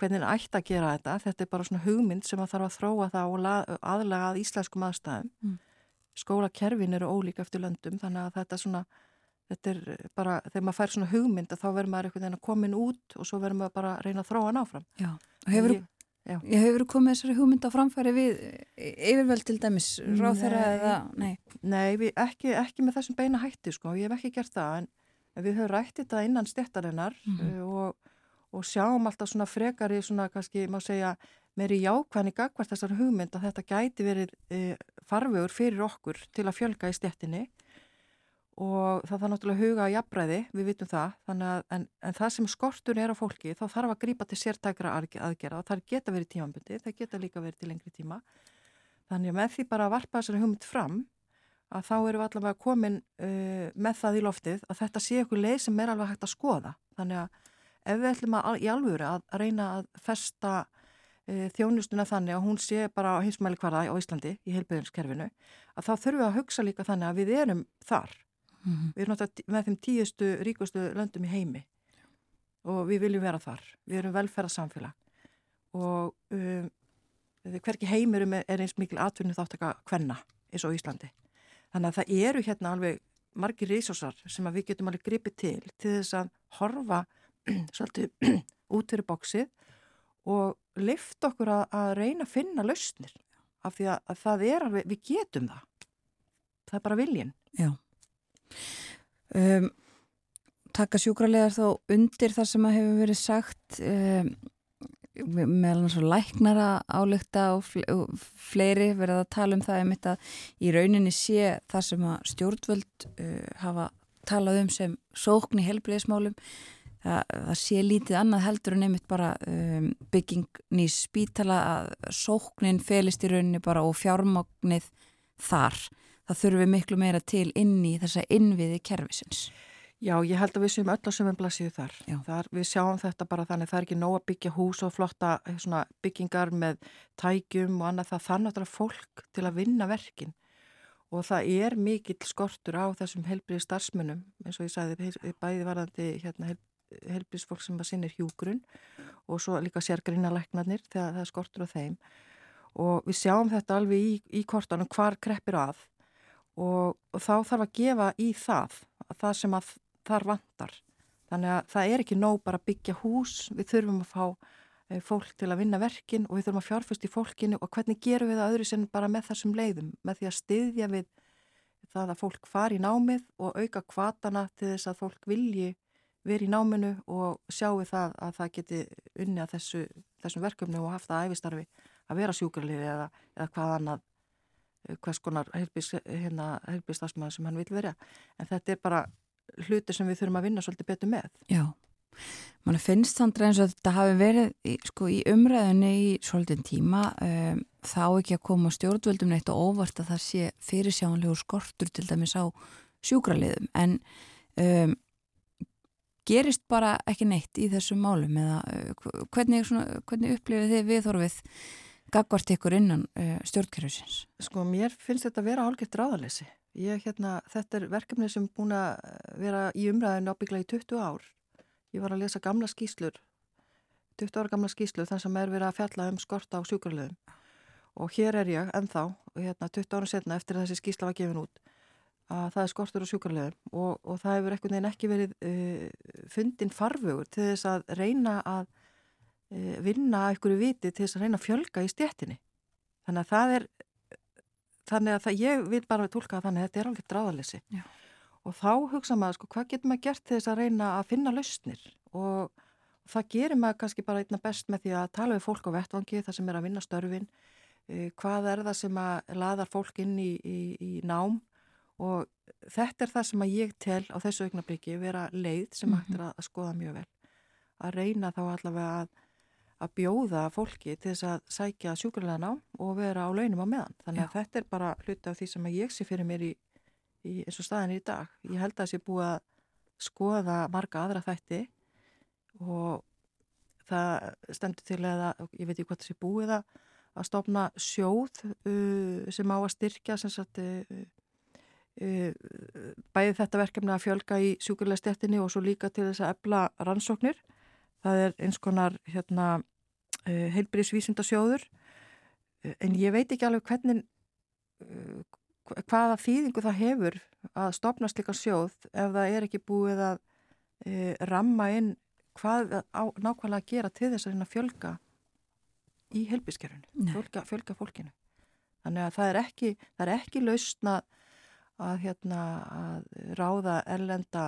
hvernig ætti að gera þetta. Þetta er bara svona hugmynd sem að þarf að þróa það og aðlaga að íslenskum aðstæðum. Mm. skólakerfin eru ólíka eftir löndum þannig að þetta svona þetta er bara, þegar maður fær svona hugmynd þá verður maður einhvern veginn að komin út og svo verður maður bara að reyna að þróa hann áfram. Já, og hefur, ég, ég hefur komið þessari hugmynd á framfæri við yfirvöld til dæmis, ráð þeirra eða, nei. Nei, við, ekki, ekki með þessum beina hætti sko, ég hef ekki gert það en við höfum rættið þetta innan stjættarinnar mm -hmm. og, og sjáum alltaf svona frekari svona kannski, má segja meiri jákvæðni gagvart þessar hugmynd að þetta gæti verið e, farvegur fyrir okkur til að fjölga í stjættinni og það þarf náttúrulega huga að jafnbræði, við vitum það, að, en, en það sem skortur er á fólki þá þarf að grípa til sértækra aðgerða og það geta verið tímanbundi, það geta líka verið til lengri tíma. Þannig að með því bara að varpa þessari hugmynd fram að þá eru við allavega komin uh, með það í loftið að þetta sé okkur leið sem er alveg hægt að skoða. Þannig að ef við ætlum að í alvöru að, að reyna að festa uh, þjónustuna þannig að hún sé bara heimsmæli hverða á Íslandi í heilbyrjumskerfinu, að þá þurfum við að hugsa líka þannig að við erum þar Mm -hmm. Við erum náttúrulega með þeim tíustu, ríkustu löndum í heimi og við viljum vera þar. Við erum velferðarsamfélag og um, hverki heimir er eins mikil atvinni þáttaka hvenna eins og Íslandi. Þannig að það eru hérna alveg margir resursar sem við getum alveg gripið til til þess að horfa svolítið út fyrir bóksið og lifta okkur að, að reyna að finna lausnir af því að, að það er alveg, við getum það. Það er bara viljin. Já. Um, taka sjúkralegar þá undir það sem að hefur verið sagt um, meðal náttúrulega læknara álugta og fleiri verið að tala um það einmitt að í rauninni sé það sem að stjórnvöld uh, hafa talað um sem sókn í helbriðismálum það, það sé lítið annað heldur en einmitt bara um, bygging nýs spítala að sóknin felist í rauninni bara og fjármáknið þar það þurfum miklu meira til inn í þessa innviði kervisins. Já, ég held að við séum öll á sömum blassíðu þar. þar. Við sjáum þetta bara þannig að það er ekki nóg að byggja hús og flotta eh, byggingar með tægjum og annað það þannig að fólk til að vinna verkin og það er mikill skortur á þessum helbriði starfsmunum eins og ég sagði bæði varðandi hérna, helbriðsfólk sem að sinni hjúgrun og svo líka sérgrínalegnarnir þegar það er skortur á þeim og við sjáum þetta alveg í, í kortanum hvar kreppir að og, og þá þarf að gefa í það, það sem að þar vantar. Þannig að það er ekki nóg bara að byggja hús, við þurfum að fá e, fólk til að vinna verkin og við þurfum að fjárfæst í fólkinu og hvernig gerum við það öðru sem bara með þessum leiðum, með því að styðja við það að fólk fari í námið og auka kvatana til þess að fólk vilji verið í náminu og sjáu það að það geti unni að þessu, þessum verkefni og haft það æfistarfi að vera sjúkarliði eða, eða hvað annað hvers konar helbíðstafsmaður hérna, sem hann vil vera. En þetta er bara hluti sem við þurfum að vinna svolítið betur með. Já, mann finnst samt eins og þetta hafi verið sko, í umræðinni í svolítið tíma um, þá ekki að koma stjórnvöldum neitt og óvart að það sé fyrirsjánlegur skortur til dæmis á sjúkraliðum. En um, gerist bara ekki neitt í þessum málum eða uh, hvernig, hvernig upplifið þið viðhorfið gagvart ykkur innan uh, stjórnkerfisins? Sko mér finnst þetta að vera álgert ráðalessi. Ég, hérna, þetta er verkefni sem búin að vera í umræðinu ábyggla í 20 ár. Ég var að lesa gamla skýslur, 20 ára gamla skýslur þar sem er verið að fjalla um skorta á sjúkarlöðum. Og hér er ég ennþá, hérna, 20 ára setna eftir þessi skýsla var gefin út, að það er skortur á sjúkarlöðum og, og það hefur ekkert neginn ekki verið uh, fundin farfugur til þess að reyna að Eh, vinna eitthvað viti til þess að reyna að fjölga í stjættinni. Þannig að það er, þannig að það, ég vil bara tólka að þannig að þetta er alveg dráðalessi. Og þá hugsa maður, sko, hvað getur maður gert til þess að reyna að finna lausnir og, það gerir maður kannski bara einna best með því að tala við fólk á vettvangi þar sem er að vinna störfin, e, hvað er það sem að laðar fólk inn í, í, í nám og þetta er það sem að ég tel á þessu augnabliki vera leið sem mm -hmm. hægt er að, að skoða mjög vel að reyna þá allavega að, að bjóða fólki til þess að sækja sjúkurlega nám og vera á launum á meðan þannig að Já. þetta er bara hluti af því sem ég sé fyrir mér í, í eins og staðin í dag ég held að það sé búið að skoða marga aðra þætti og það stendur til að, ég veit ekki hvað þessi búið að, að stopna sjóð uh, sem á að styrkja sem sagt uh, uh, bæði þetta verkefni að fjölga í sjúkurlega stettinni og svo líka til þess að ebla rannsóknir. Það er eins konar hérna, uh, heilbríðsvísindasjóður uh, en ég veit ekki alveg hvernig uh, hvaða þýðingu það hefur að stopna slika sjóð ef það er ekki búið að ramma inn hvað á nákvæmlega að gera til þess að fjölga í helbískerfunu, fjölga, fjölga fólkinu. Þannig að það er ekki, það er ekki lausna að, hérna, að ráða erlenda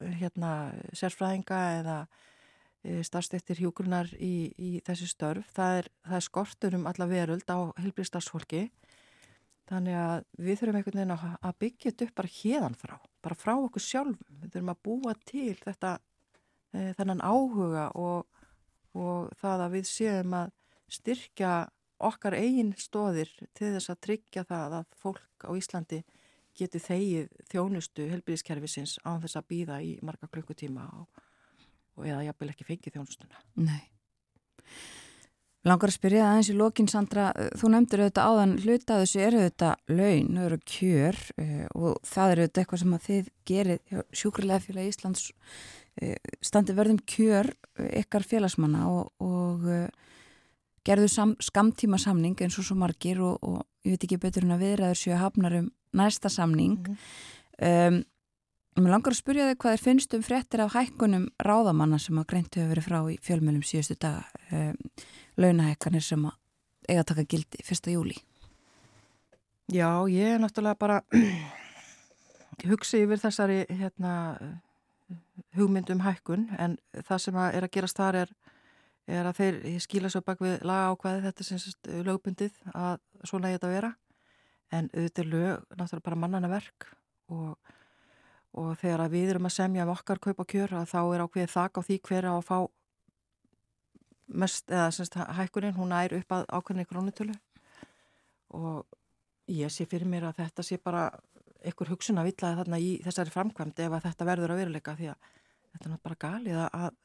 hérna, sérfræðinga eða e, starfstektir hjúgrunar í, í þessi störf. Það er, það er skortur um alla veröld á helbíðstarfsfólki. Þannig að við þurfum einhvern veginn að byggja þetta upp bara hérðan frá, bara frá okkur sjálfum. Við þurfum að búa til þetta e, þennan áhuga og, og það að við séum að styrkja okkar eigin stóðir til þess að tryggja það að fólk á Íslandi geti þegið þjónustu helbíðiskerfisins á þess að býða í marga klukkutíma og, og eða jafnvel ekki fengið þjónustuna. Nei. Langar að spyrja aðeins í lokin Sandra, þú nefndir auðvitað áðan hluta þessu eru auðvitað laun, þau eru kjör uh, og það eru auðvitað eitthvað sem að þið gerir sjúkrilega félagi Íslands Eh, standi verðum kjör eh, ykkar félagsmanna og, og uh, gerðu sam, skamtíma samning eins og svo margir og, og ég veit ekki betur en að viðræður séu hafnar um næsta samning mm -hmm. um, Mér langar að spyrja þig hvað er finnst um fréttir af hækkunum ráðamanna sem að greintu hefur verið frá í fjölmjölum síðustu daga um, launahækkanir sem að eiga að taka gildi 1. júli Já, ég er náttúrulega bara hugsi yfir þessari hérna hugmyndum hækkun en það sem að er að gerast þar er, er að þeir skýla svo bak við laga ákvæði þetta sem sérst lögbundið að svona ég þetta vera. En auðvitað lög náttúrulega bara mannana verk og, og þegar við erum að semja um okkar kaup og kjör að þá er ákveðið þak á því hver að fá mest, eða semst hækkunin hún er upp að ákveðinni krónutölu. Og ég sé fyrir mér að þetta sé bara einhver hugsun að villaði þarna í þessari framkvæmd ef að þetta verður að veruleika því að þetta er náttúrulega bara galið að,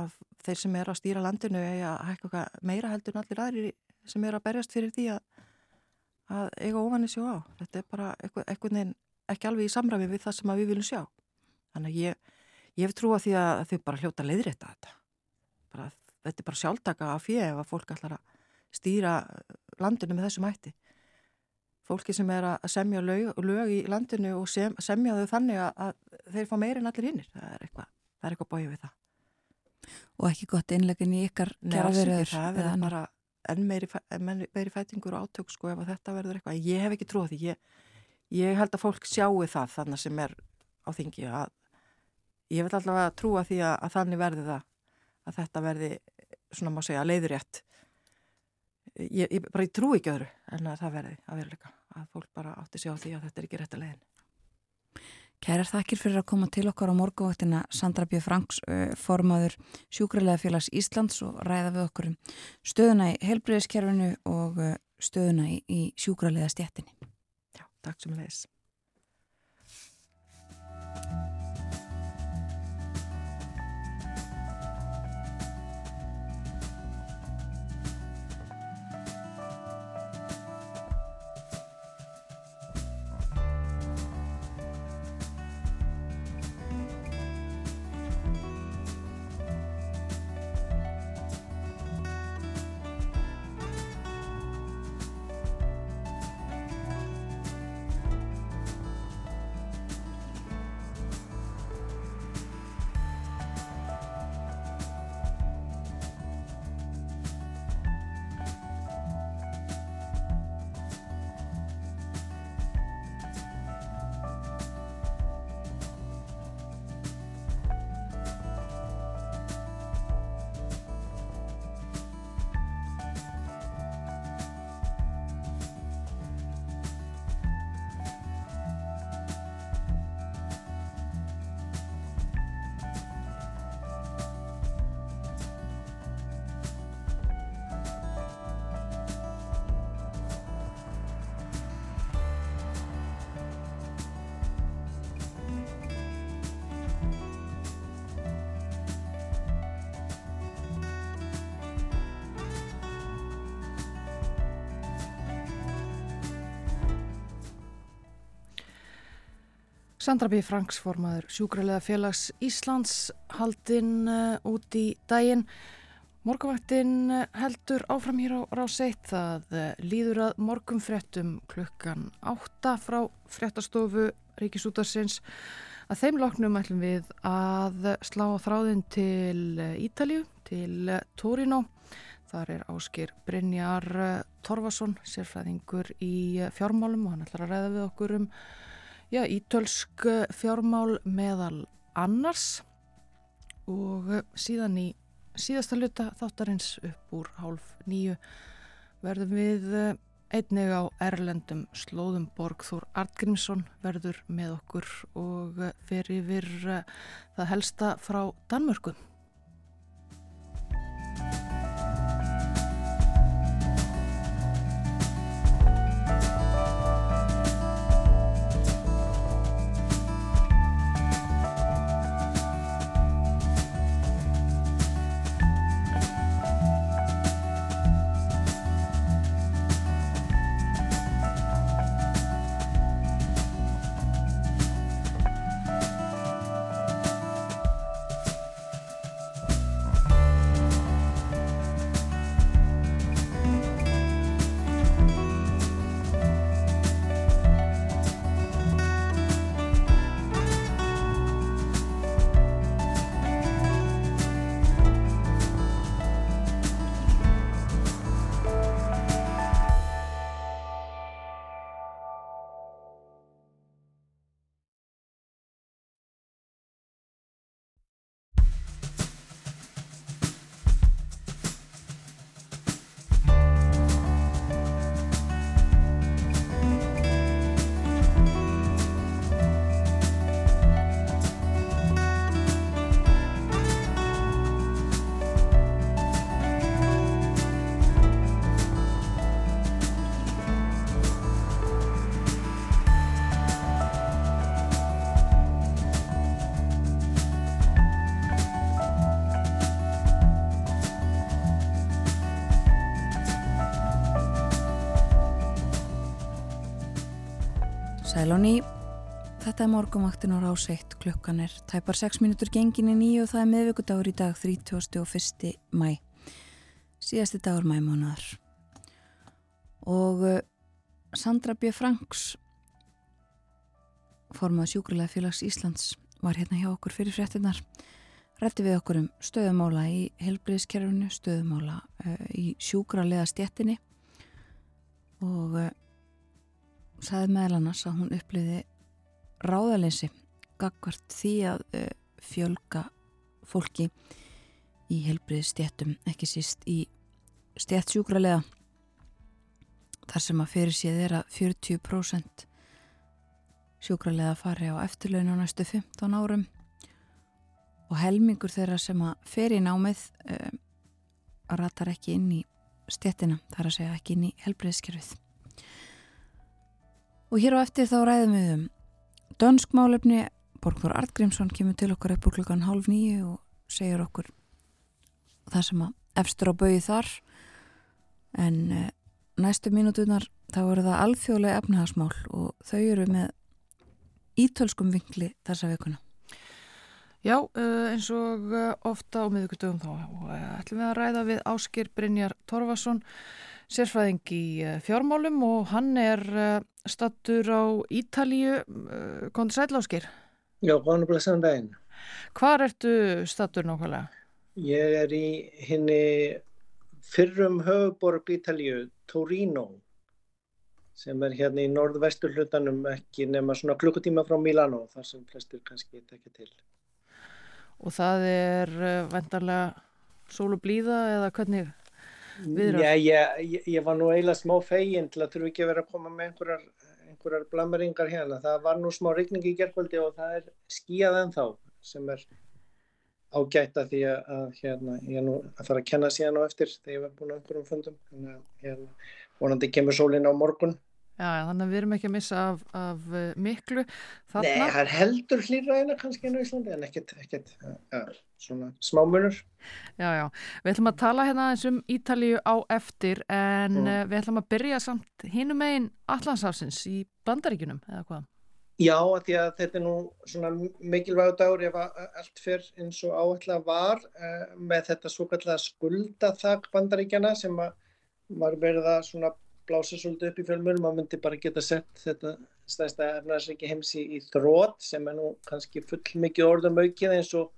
að þeir sem er að stýra landinu að hækka meira heldur en allir aðri sem er að berjast fyrir því að, að eiga ofanir sjá á. Þetta er bara einhvern veginn ekki alveg í samræmi við það sem við viljum sjá. Þannig að ég, ég hef trúa því að þau bara hljóta leiðrétta þetta. Bara, þetta er bara sjálftaka af fyrir ef að fólk ætlar að stýra landinu með þessum hætti fólki sem er að semja lög, lög í landinu og sem, semja þau þannig að þeir fá meirinn allir hinnir. Það er eitthvað, eitthvað bóið við það. Og ekki gott innlegin í ykkar kjaraverður? Nei, það er bara enn meiri, meiri fætingur og átök sko ef þetta verður eitthvað. Ég hef ekki trúið því. Ég, ég held að fólk sjáu það þannig sem er á þingi að ég vil allavega trúa því að, að þannig verði það að þetta verði svona má segja leiðurétt ég, ég bara ég trú ekki öðru en að það verði að veruleika að fólk bara átti sig á því að þetta er ekki rétt að leiðin Kærar þakkir fyrir að koma til okkar á morguvaktina Sandra B. Franks, formaður Sjúkrarlega félags Íslands og ræða við okkur um stöðuna í helbreyðiskerfinu og stöðuna í, sjúkrarlega stjættinni Já, takk sem leis Sandra B. Franks formaður sjúkralega félags Íslands haldinn uh, út í daginn. Morgumvættin heldur áfram hér á ráseitt það uh, líður að morgumfrettum klukkan átta frá frettastofu Ríkisútarsins. Að þeim loknum ætlum við að slá þráðin til Ítalju, til Torino. Þar er áskir Brynjar Torfason, sérfræðingur í fjármálum og hann ætlar að ræða við okkur um já, ítölsk fjármál meðal annars og síðan í síðasta luta þáttarins upp úr hálf nýju verðum við einnig á Erlendum slóðum Borgþór Artgrímsson verður með okkur og fer yfir það helsta frá Danmörku. Sælóni, þetta er morgumvaktin á ráseitt, klukkan er tæpar 6 minútur gengin í nýju og það er miðvíkudagur í dag 31. mæ, síðasti dagur mæmánaðar. Og uh, Sandra B. Franks, formað sjúkrilega félags Íslands, var hérna hjá okkur fyrir fréttinnar. Rætti við okkur um stöðumála í helbriðskerfunu, stöðumála uh, í sjúkralega stjettinni og uh, sagði meðal annars að hún uppliði ráðaleysi gagvart því að uh, fjölga fólki í helbriði stjættum, ekki síst í stjættsjúkralega þar sem að fyrir séð er að 40% sjúkralega fari á eftirlaun á næstu 15 árum. Og helmingur þeirra sem að fer í námið uh, ratar ekki inn í stjættina, þar að segja ekki inn í helbriðskerfið Og hér á eftir þá ræðum við um dönskmálefni. Borgþór Artgrímsson kemur til okkar upp úr klukkan hálf nýju og segir okkur það sem að efstur á bauði þar. En uh, næstu mínútunar þá eru það alþjóðlega efnahagsmál og þau eru með ítölskum vinkli þessa vikuna. Já, uh, eins og ofta á miðugutugum þá ætlum við að ræða við Áskir Brynjar Torfason sérfræðing í eh, fjármálum og hann er eh, stattur á Ítalíu, eh, kontur Sætláskir. Já, hann er blessaðan daginn. Hvar ertu stattur nákvæmlega? Ég er í henni fyrrum höfuborg Ítalíu, Torino, sem er hérna í norðvestur hlutanum ekki nema svona klukkutíma frá Milano, þar sem flestir kannski tekja til. Og það er vendarlega sól og blíða eða hvernig viðrar? Já, ég, ég, var nú eiginlega smá feginn til að þurfu ekki að vera að koma með einhverjar, einhverjar blameringar hérna. Það var nú smá regning í gerðkvöldi og það er skíjað ennþá sem er ágætt að því að hérna, ég nú að fara að kenna síðan á eftir þegar ég var búin á einhverjum fundum. Að hérna, vonandi kemur sólinn á morgun. Já, þannig að við erum ekki að missa af, af uh, miklu. Þarna... Nei, það er heldur hlýraðina kannski enn á Íslandi en ekkert, ekkert ja, svona smámunur. Já, já. Við ætlum að tala hérna eins um Ítalíu á eftir en mm. uh, við ætlum að byrja samt hinum megin Allandsafsins í Bandaríkunum eða hvað? Já, því að þetta er nú svona mikilvægur dagur ef allt fyrr eins og áallega var uh, með þetta svo kallega skuldathag bandaríkjana sem var verið að svona blása svolítið upp í fjölmjörnum, maður myndi bara geta sett þetta stæðsta efnarsreiki heims í, þrótt sem er nú kannski full mikið orðum aukið eins og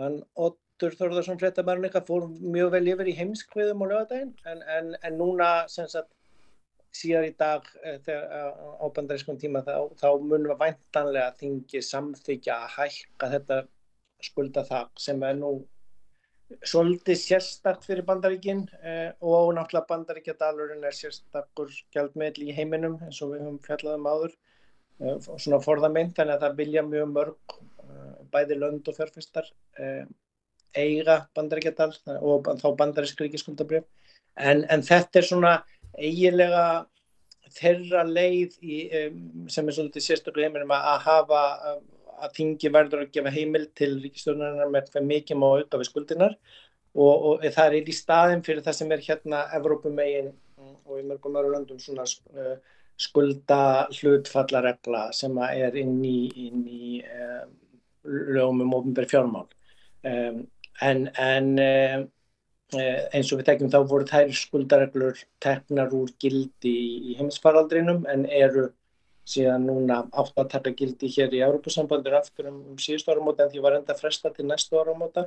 hann Ottur Þorðarsson frettamærun eitthvað fór mjög vel yfir í heimskviðum á lögadaginn en, en, en núna sagt síðan í dag eh, þegar, á bandarískum tíma þá, þá munum við væntanlega þingi samþykja að hækka þetta skulda það sem er nú svolítið sérstakt fyrir bandaríkin eh, og náttúrulega bandaríkjadalurinn er sérstakur gjaldmiðl í heiminum eins og við höfum fjallað um áður eh, svona forðamenn þannig að það vilja mjög mörg eh, bæði lönd og fjárfestar eh, eiga bandaríkjadal og þá bandarísk ríkiskuldabrjöf en, en þetta er svona eiginlega þeirra leið í, um, sem er svolítið sérstaklega heiminum að hafa að þingi verður að gefa heimil til ríkistjónarinnar með hvað mikið má auka við skuldinar og, og það er í staðin fyrir það sem er hérna Evrópumegin og í mörgum öru löndum svona uh, skulda hlutfallaregla sem er inn í, inn í um, lögum um ofnbæri fjármál. Um, en, en um, Eh, eins og við tekjum þá voru þær skuldareglur teknar úr gildi í heimsfaraldrinum en eru síðan núna átt að taka gildi hér í Európusambandur aftur um, um síðustu áramóta en því var enda fresta til næstu áramóta.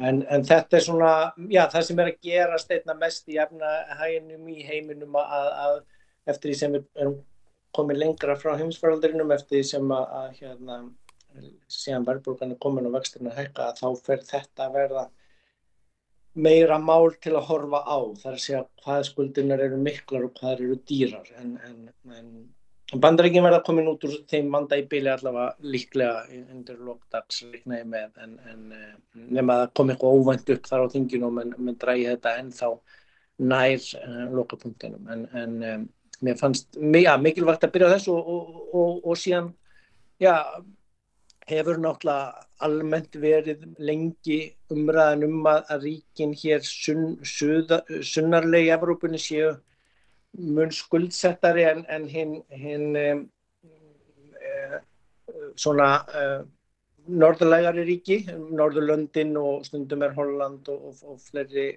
En, en þetta er svona, já það sem er að gera steitna mest í efnahæginum í heiminum að, að eftir því sem við erum komið lengra frá heimsfaraldrinum eftir því sem að, að hérna síðan verðbúrgan er komin og vexturinn að hækka þá fer þetta að verða meira mál til að horfa á. Þar að segja hvað skuldinar eru miklar og hvað eru dýrar. En, en, en bandarækjum verða komin út úr þeim manda í byli allavega líklega undir lokdags líknaði með en, en eh, nema að komi eitthvað óvænt upp þar á þinginum en með drægi þetta ennþá nær uh, lokapunktinum. En um, mér fannst ja, mikilvægt að byrja þess og, og, og, og síðan já hefur náttúrulega almennt verið lengi umræðan um að, að ríkin hér sunn, sunnarlegi í Evrópunni séu mun skuldsettari en, en hinn hin, uh, svona uh, norðurlegari ríki, Norðurlöndin og stundum er Holland og, og, og fleiri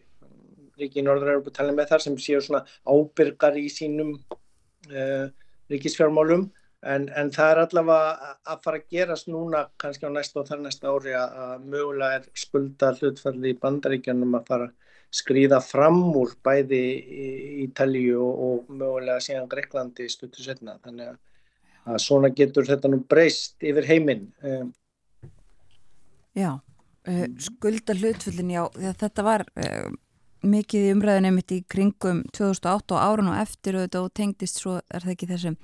ríki í Norður-Európa talið með þar sem séu svona ábyrgar í sínum uh, ríkisfjármálum. En, en það er allavega að fara að gerast núna kannski á næsta og þar næsta ári að mögulega er skulda hlutfalli í bandaríkjanum að fara skrýða fram úr bæði í Ítalíu og, og mögulega síðan Greiklandi stuttu setna. Þannig að svona getur þetta nú breyst yfir heiminn. Já, uh, skulda hlutfallin, já, þetta var... Uh, mikið í umræðinu mitt í kringum 2008 og árun og eftir og og tengdist svo er það ekki þessum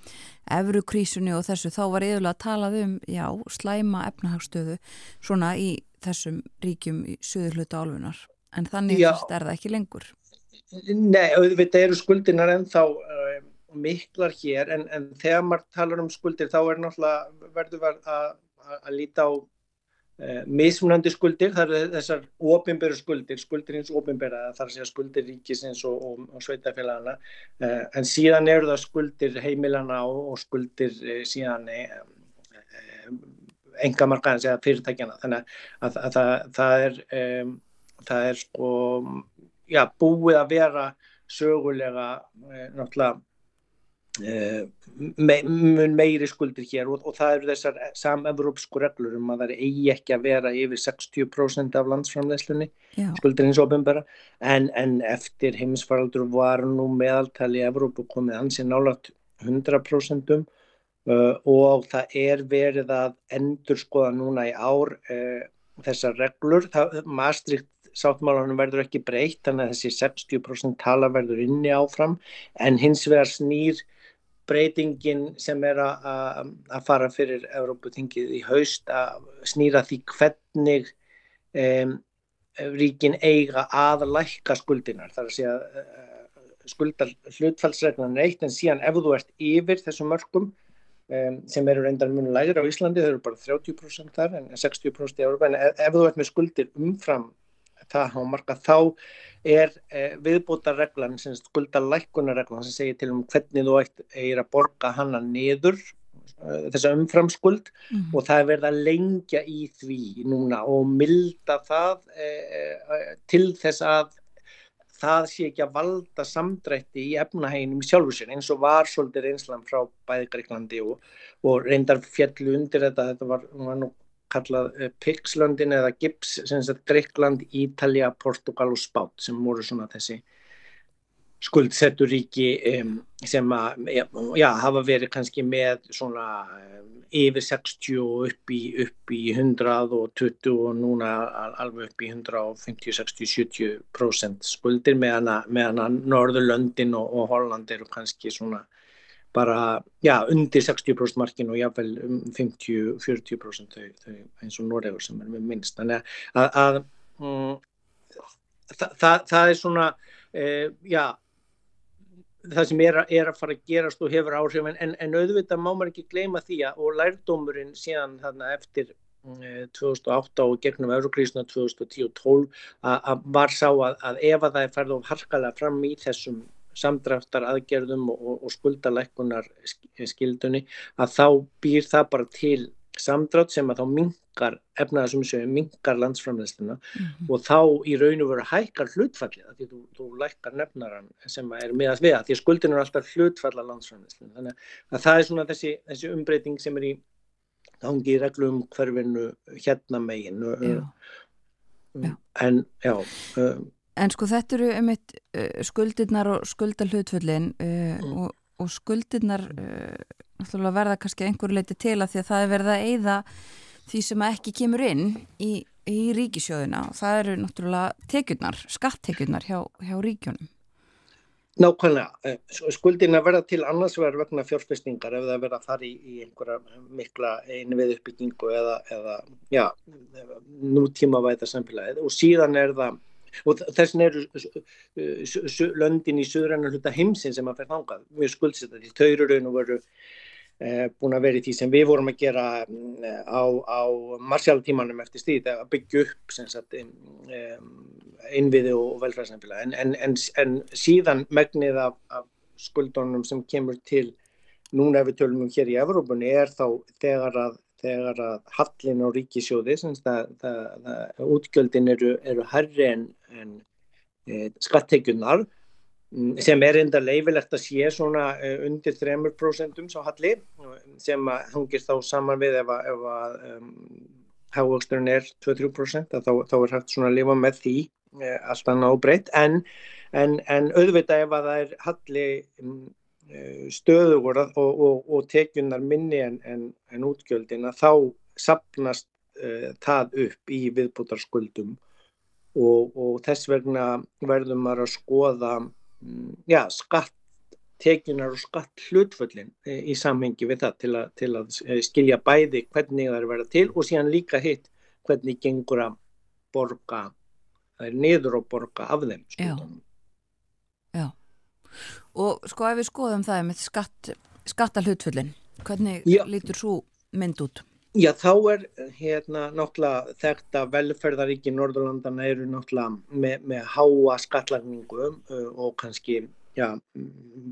efrukrísunni og þessu þá var yfirlega að talað um já, slæma efnahagsstöðu svona í þessum ríkjum í söður hluta álfunar en þannig er það ekki lengur. Nei, þetta eru skuldinar en þá uh, miklar hér en, en þegar maður talar um skuldir þá er náttúrulega verður að, að líta á Uh, mismunandi skuldir, það eru þessar ofinberu skuldir, skuldir hins ofinbera það er að segja skuldir ríkisins og, og, og sveitafélagana, uh, en síðan eru það skuldir heimilana og, og skuldir síðan engamarkaðins eða fyrirtækjana, þannig að, að, að það, það er um, það er sko já, búið að vera sögulega náttúrulega Uh, me, mun meiri skuldir hér og, og það eru þessar samevrópsku reglur um að það eigi ekki að vera yfir 60% af landsframleðslunni skuldir eins og ofinbæra en, en eftir heimisfaraldur var nú meðaltali í Evrópu komið ansið nálat 100% um, uh, og það er verið að endur skoða núna í ár uh, þessar reglur, það, Maastricht sáttmálanum verður ekki breytt þannig að þessi 60% tala verður inni áfram en hins vegar snýr breytingin sem er að fara fyrir Európutingið í haust að snýra því hvernig um, ríkin eiga að lækka skuldinar. Það er að segja uh, skuldar hlutfallsreglan er eitt en síðan ef þú ert yfir þessum mörgum um, sem eru reyndar mjög lægir á Íslandi, þau eru bara 30% þar en 60% í Európa en ef, ef þú ert með skuldir umfram það hámarka þá er eh, viðbútarreglan, skuldalækkunarreglan sem segir til um hvernig þú ætti að borga hana niður þessa umframskuld mm. og það er verið að lengja í því núna og milda það eh, til þess að það sé ekki að valda samdrætti í efnahæginum sjálfur sér eins og var svolítið reynslan frá bæði Greiklandi og, og reyndar fjallu undir þetta, þetta var, var nú kallað uh, Pixlöndin eða Gips, sem sagt Greikland, Ítalja, Portugal og Spát sem voru svona þessi skuldsettur ríki um, sem að, já, hafa verið kannski með svona um, yfir 60 og upp í, upp í 120 og núna alveg upp í 150, 60, 70% skuldir meðan að Norðurlöndin og, og Holland eru kannski svona bara, já, undir 60% markin og jáfnveil um 50-40% þau, þau eins og Noregur sem er með minnst. Þannig að, að um, það, það, það er svona, eh, já, það sem er, er að fara að gerast og hefur áhrif en, en auðvitað má maður ekki gleyma því að og lærdómurinn síðan þarna eftir 2008 mm, og gegnum eurokrísuna 2010 og 12 að var sá að, að ef að það er færð of harkalega fram í þessum samdraftar aðgerðum og, og skuldalækkunar skildunni að þá býr það bara til samdrátt sem að þá mingar efnaðarsumsjöfum, mingar landsframleystina mm -hmm. og þá í raun og veru hækkar hlutfallið því þú, þú lækkar nefnaran sem er við að því að skuldin er alltaf hlutfalla landsframleyslinu þannig að það er svona þessi, þessi umbreyting sem er í gangi í reglum hverfinu hérna megin. Já. en já um, En sko þetta eru um eitt uh, skuldirnar og skuldalhutföllin uh, mm. og, og skuldirnar uh, verða kannski einhverju leiti til að því að það er verið að eigða því sem ekki kemur inn í, í ríkisjóðuna og það eru náttúrulega tekjurnar, skattekjurnar hjá, hjá ríkjónum. Nákvæmlega, eh, skuldina verða til annars verður vegna fjárfestingar ef það verða fara í, í einhverja mikla einvið uppbyggingu eða, eða já, nútíma væta samfélagið og síðan er það og þessin eru löndin í söðrannar hluta heimsin sem að fer þangað mjög skuldsetta því raun og veru Eh, búin að vera í því sem við vorum að gera mm, á, á marsjálftímanum eftir stíð að byggja upp sagt, innviði og velfræðsnefnilega en, en, en, en síðan megnið af, af skuldunum sem kemur til núna ef við tölum um hér í Evrópunni er þá þegar að, þegar að hallin á ríkisjóði útgjöldin eru, eru herri en e, skatteikunar Mm, sem er enda leifilegt að sé svona uh, undir 3% svo halli sem hangir þá saman við ef að, hávöxturinn er 2-3% þá, þá er hægt svona að lifa með því uh, alltaf nábreytt en, en, en auðvitað ef að það er halli um, stöður og, og, og tekjunar minni en, en útgjöldina þá sapnast uh, það upp í viðbútarskuldum og, og þess vegna verðum maður að skoða Mm, já, skatttekinar og skatt hlutföllin e, í samhengi við það til að, til að e, skilja bæði hvernig það er verið til og síðan líka hitt hvernig gengur að borga, það er niður að borga af þeim skuldunum. Já. Já, og sko ef við skoðum það með skatt, skattalhutföllin, hvernig Já. lítur svo mynd út? Já, þá er hérna náttúrulega þekkt að velferðaríki Norðurlandana eru náttúrulega með, með háa skattlagningu og kannski já,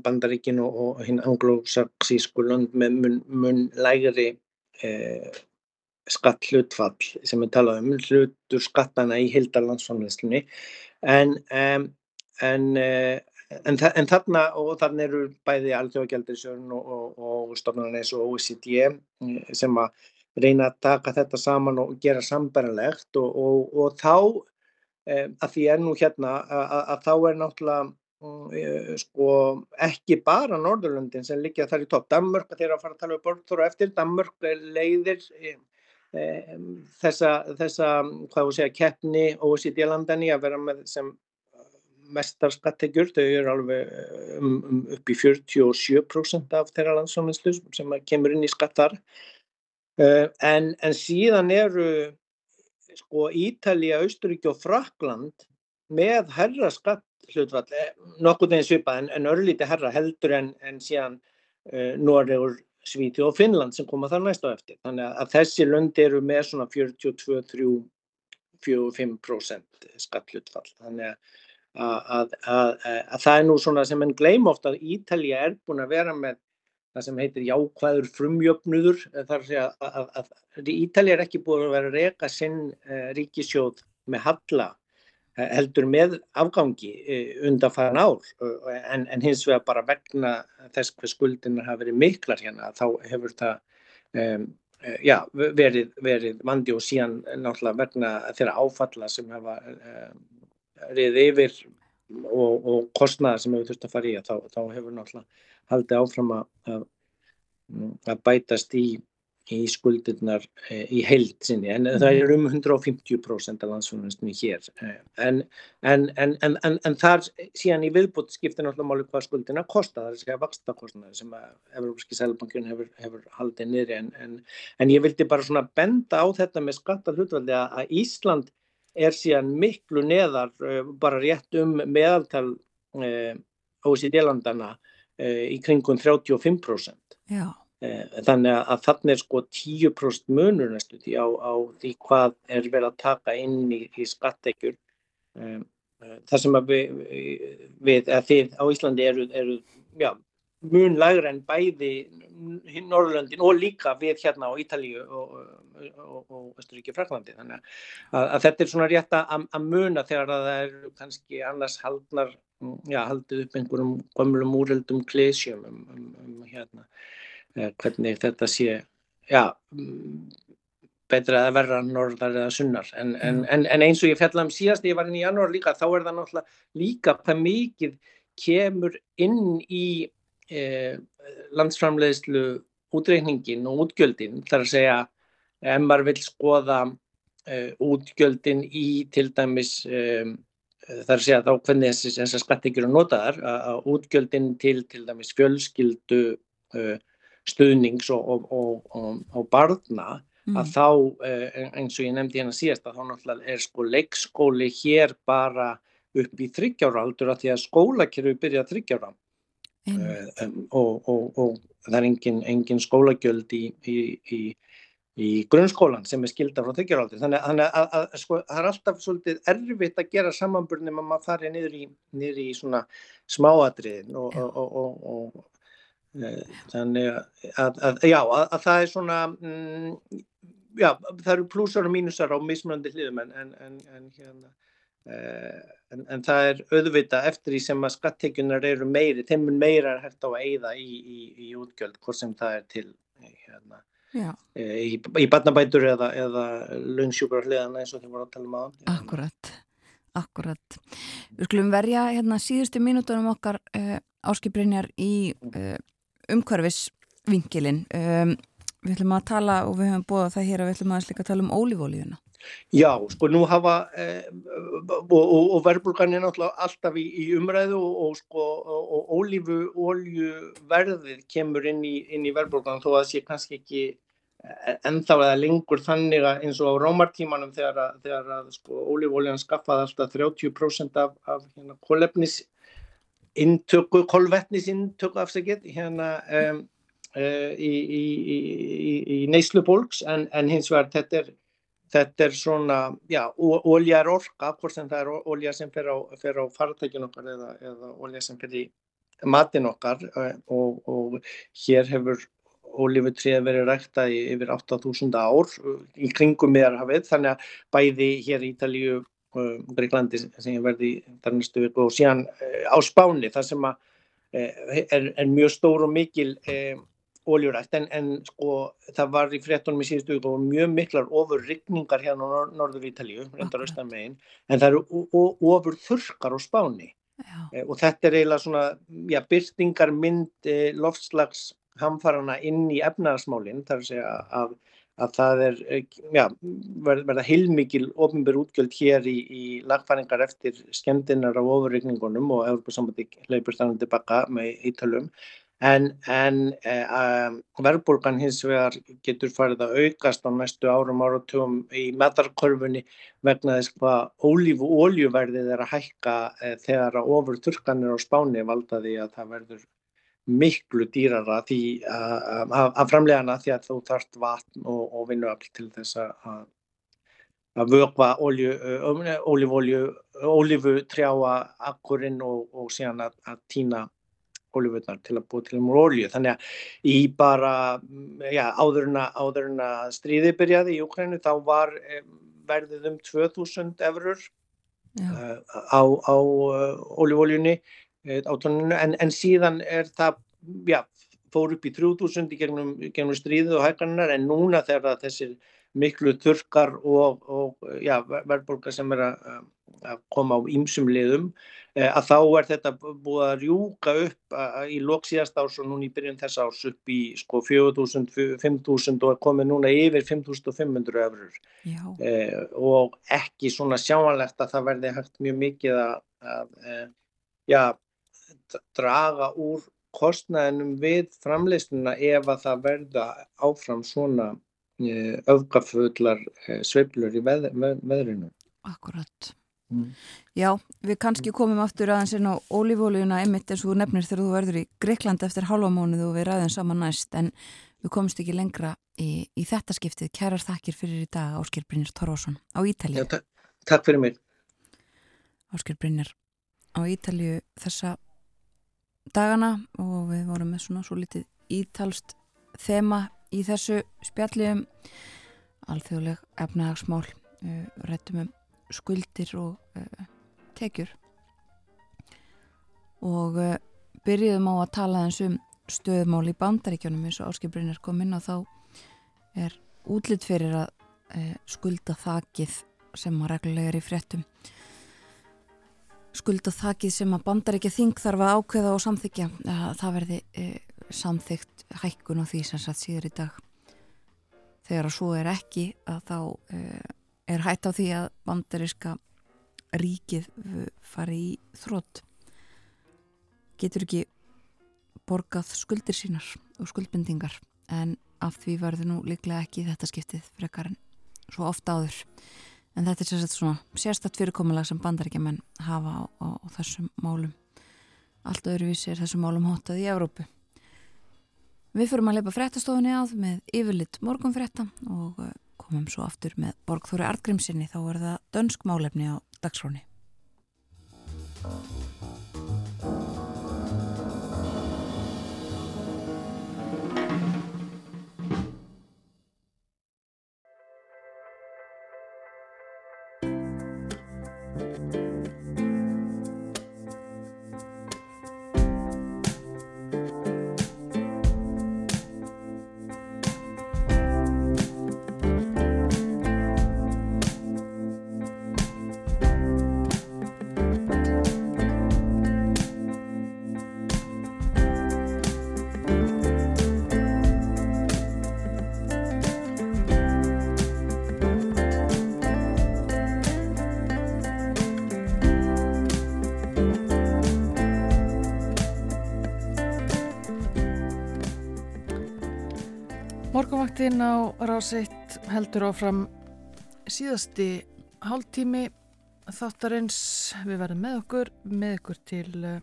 bandaríkin og, og hinn anglósaksísku land með mun, mun lægri eh, skattlutfall sem við talaðum, hlutur skattana í hildarlandsfamleyslinni en, um, en, uh, en, en þarna og þarna eru bæði alþjóðagjaldirisjörn og, og, og stofnarnar eins og OECD sem að reyna að taka þetta saman og gera sambaralegt og, og, þá eh, að því er nú hérna að, að þá er náttúrulega eh, sko ekki bara Norðurlundin sem liggja þar í topp. Danmörk, þeir að fara að tala um bortur og eftir. Danmörk leiðir eh, þessa, þessa hvað þú segja, keppni í landani að vera með sem mestar skattegjur, þau eru alveg um, um, upp í 47% af þeirra landsóminslu sem kemur inn í skattar Uh, en, en síðan eru sko Ítalija, Austuríki og Frakland með herra skattlutfall, eh, nokkur neginn svipað en, en örlíti herra heldur en, en síðan uh, Noregur, Svíti og Finnland sem koma þar næst á eftir. Þannig að, þessi lönd eru með svona 42-45% skattlutfall. Þannig að, að, að það er nú svona sem enn gleym ofta að Ítalija er búin að vera með það sem heitir jákvæður frumjöfnuður þar að segja að, Ítali er ekki búin að vera að reyka sinn uh, ríkisjóð með halla heldur með afgangi undan faran ál en, en hins vegar bara vegna þess hvað skuldinar hafa verið miklar hérna þá hefur það um, já, verið, verið vandi og síðan náttúrulega vegna þeirra áfalla sem hafa um, riðið yfir og, og kostnaðar sem hefur þurft að fara í þá, þá hefur náttúrulega haldið áfram að, að bætast í í skuldirnar e, í heild sinni. En mm. það er um 150% af landsfjörnumstunni hér. Eh, en, en, en, en þar síðan í viðbútt skiptir náttúrulega máli hvað skuldina kosta, það er að segja vakstakostnaði sem að Európski Sælbankin hefur, hefur haldið niður en ég vildi bara svona benda á þetta með skattalhutvaldi að Ísland er síðan miklu neðar uh, bara rétt um meðaltal uh, OECD-landana uh, í kringum 35%. Já. Þannig að þannig er sko 10% munur næstu því á, á því hvað er verið að taka inn í, í skattekjur. Það sem við, við þið á Íslandi eru, eru já, mun lagra en bæði Norrlöndin og líka við hérna á Ítalíu og, og, og Östuríki Fraklandi þannig að, að þetta er svona rétt að, að muna þegar að það er kannski annars haldnar, já haldið upp einhverjum gömlum úröldum klísjum um, um, um hérna eh, hvernig þetta sé já betra að verra norðar eða sunnar. En, en, en, en eins og ég fjallaði um síðast ég var inn í janúar líka þá er það náttúrulega líka hvað mikið kemur inn í eh, landsframleiðslu útreikningin og útgjöldin. Þar að segja ef maður vil skoða eh, útgjöldin í til dæmis eh, þar að segja þá hvernig þessi, þessi skattingur er notaðar að útgjöldin til til dæmis fjölskyldu uh, stuðnings og, og, og, og barna mm. að þá uh, eins og ég nefndi hérna síðast að þá náttúrulega er sko leikskóli hér bara upp í þryggjára aldur að því að skólakerfi byrja þryggjára um, og, og, og það er engin, engin skólagjöld í, í, í, í grunnskólan sem er skilda frá þryggjaraldi þannig, þannig að, að, að sko, það er alltaf svolítið erfitt að gera samanbörnum að maður fari niður í niður svona smáadriðin og, og e, þannig að, að já, að það er svona mm, já, það eru plussar og mínusar á mismunandi hliðum en, en, en, en hérna Eh, en, en það er auðvita eftir því sem að skatteikunar eru meiri, þeim mun meira er hægt á að eigða í, í, í útgjöld hvort sem það er til hérna, e, í, í barnabætur eða, eða launsjúkurarleðana eins og þeim voru að tala um aðan. Akkurat, akkurat. Við skulum verja hérna síðustu mínútonum okkar uh, áskiprinjar í uh, umhverfisvinkilin. Um, við ætlum að tala og við höfum búið það hér að við ætlum að slika að tala um ólífólíuna. Já, sko nú hafa eh, og, og, og verðbúrgan er náttúrulega alltaf í, í umræðu og, og sko ólífu óljuverðið kemur inn í, í verðbúrgan þó að það sé kannski ekki ennþá eða lengur þannig að eins og á rámartímanum þegar að, þegar að sko ólífóljan skaffaði alltaf 30% af, af hérna kólefnis intöku, kólvetnisintöku afsækjett hérna um, uh, í, í, í neyslu bólks en, en hins vegar þetta er Þetta er svona, já, ólja er orka, hvort sem það er ólja sem fer á, á fartækjun okkar eða, eða ólja sem fer í matin okkar og, og hér hefur ólífutrið verið rækta í yfir 8000 ár í kringum meðarhafið þannig að bæði hér í Ítalíu, Greiklandi sem ég verði þar næstu viku og síðan á Spáni þar sem að, er, er mjög stór og mikil óljurætt en, en sko það var í frettunum í síðustu og mjög miklar ofur rigningar hérna á nor norður Ítalíu, reyndar austan megin en það eru ofur þurkar á spáni. E, og þetta er eiginlega svona, já, byrtingar mynd e, loftslags hamfarana inn í efnaðarsmálinn, þar að segja að, að það er, eh, já, verð, verða heilmikil ofinbjörn útgjöld hér í, í lagfæringar eftir skemmtinnar á ofurregningunum og Európa sambandi leipur stannum tilbaka með ítölum en, en um, verðbólgan hins vegar getur farið að aukast á næstu árum áratugum í meðarkorfunni vegna þess hvað ólífu og oljuverðið er að hækka e, þegar að ofur turkanir á spáni valda því að það verður miklu dýrara því að framlega hana því að þú þarft vatn og, og vinnuafl til þess að að vögva ólífu trjáa akkurinn og, og síðan að, að týna olífutnar til að búa til um olíu. Þannig að í bara, já, áður en að, áður en að stríði byrjaði í Ukrænu þá var eh, verðið um 2000 eurur uh, á, á uh, olífóljunni uh, en, en síðan er það, já, fór upp í 3000 í gegnum, gegnum stríðu og hækkanar en núna þegar þessir miklu þurkar og, og já, verðbólka sem er að, að koma á ýmsum liðum eh, að þá er þetta búið að rjúka upp í loksíðast árs og núna í byrjun þess árs upp í sko 4000, 5000 og er komið núna yfir 5500 eurur eh, og ekki svona sjáanlegt að það verði hægt mjög mikið að, að eh, já, draga úr kostnæðinum við framleysnuna ef að það verða áfram svona Eh, öfgafullar eh, sveiflur í veð, veð, veðrinu. Akkurat. Mm. Já, við kannski komum aftur aðeins inn á ólífólíuna einmitt eins og þú nefnir þegar þú verður í Greikland eftir halvamónuð og við ræðum saman næst en við komumst ekki lengra í, í þetta skiptið. Kærar þakkir fyrir í dag Ásker Brynjar Torvason á Ítalið. Já, ta takk fyrir mig. Ásker Brynjar á Ítalið þessa dagana og við vorum með svona svo litið ítalst þema í þessu spjalli um alþjóðleg efnahagsmál réttum um skuldir og uh, tekjur. Og uh, byrjuðum á að tala eins um stöðmál í bandaríkjónum eins og áskipurinnir kom inn og þá er útlitt fyrir að uh, skulda þakið sem að reglulega er í fréttum skulda þakið sem að bandaríkja þing þarf að ákveða og samþykja það verði samþygt hækkun á því sem satt síður í dag. Þegar að svo er ekki að þá er hætt á því að bandariska ríkið fari í þrótt getur ekki borgað skuldir sínar og skuldbendingar en af því verður nú líklega ekki þetta skiptið frekar en svo ofta áður. En þetta er sérstaklega svona sérstatt fyrirkomulag sem bandaríkjaman hafa á, á, á þessum málum. Allt öðruvísi er þessum málum hótað í Evrópu. Við fyrum að leipa fréttastofunni að með yfirlitt morgunfrétta og eh, komum svo aftur með Borgþóri Artgrímsinni þá er það dönsk málefni á dagsfróni. Morgunvaktinn á ráseitt heldur áfram síðasti hálftími þáttarins. Við verðum með okkur með okkur til uh,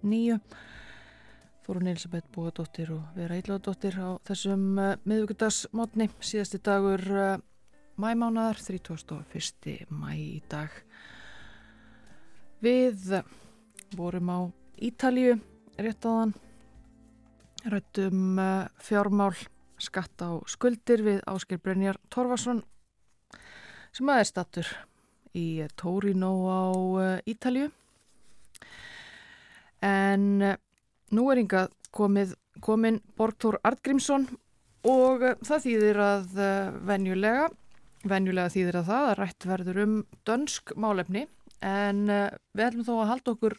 nýju Þórun Elisabeth Bóadóttir og Vera Ílóðadóttir á þessum uh, miðugudagsmotni síðasti dagur mæmánaðar 31. mæ í dag. Við vorum á Ítalju rétt áðan. Rættum fjármál skatt á skuldir við Ásker Brynjar Torfarsson sem aðeins stattur í Torino á eh, Ítalju en eh, nú er ynga komin Borgþór Artgrímsson og eh, það þýðir að venjulega, venjulega þýðir að það að rætt verður um dönsk málefni. En við ætlum þó að halda okkur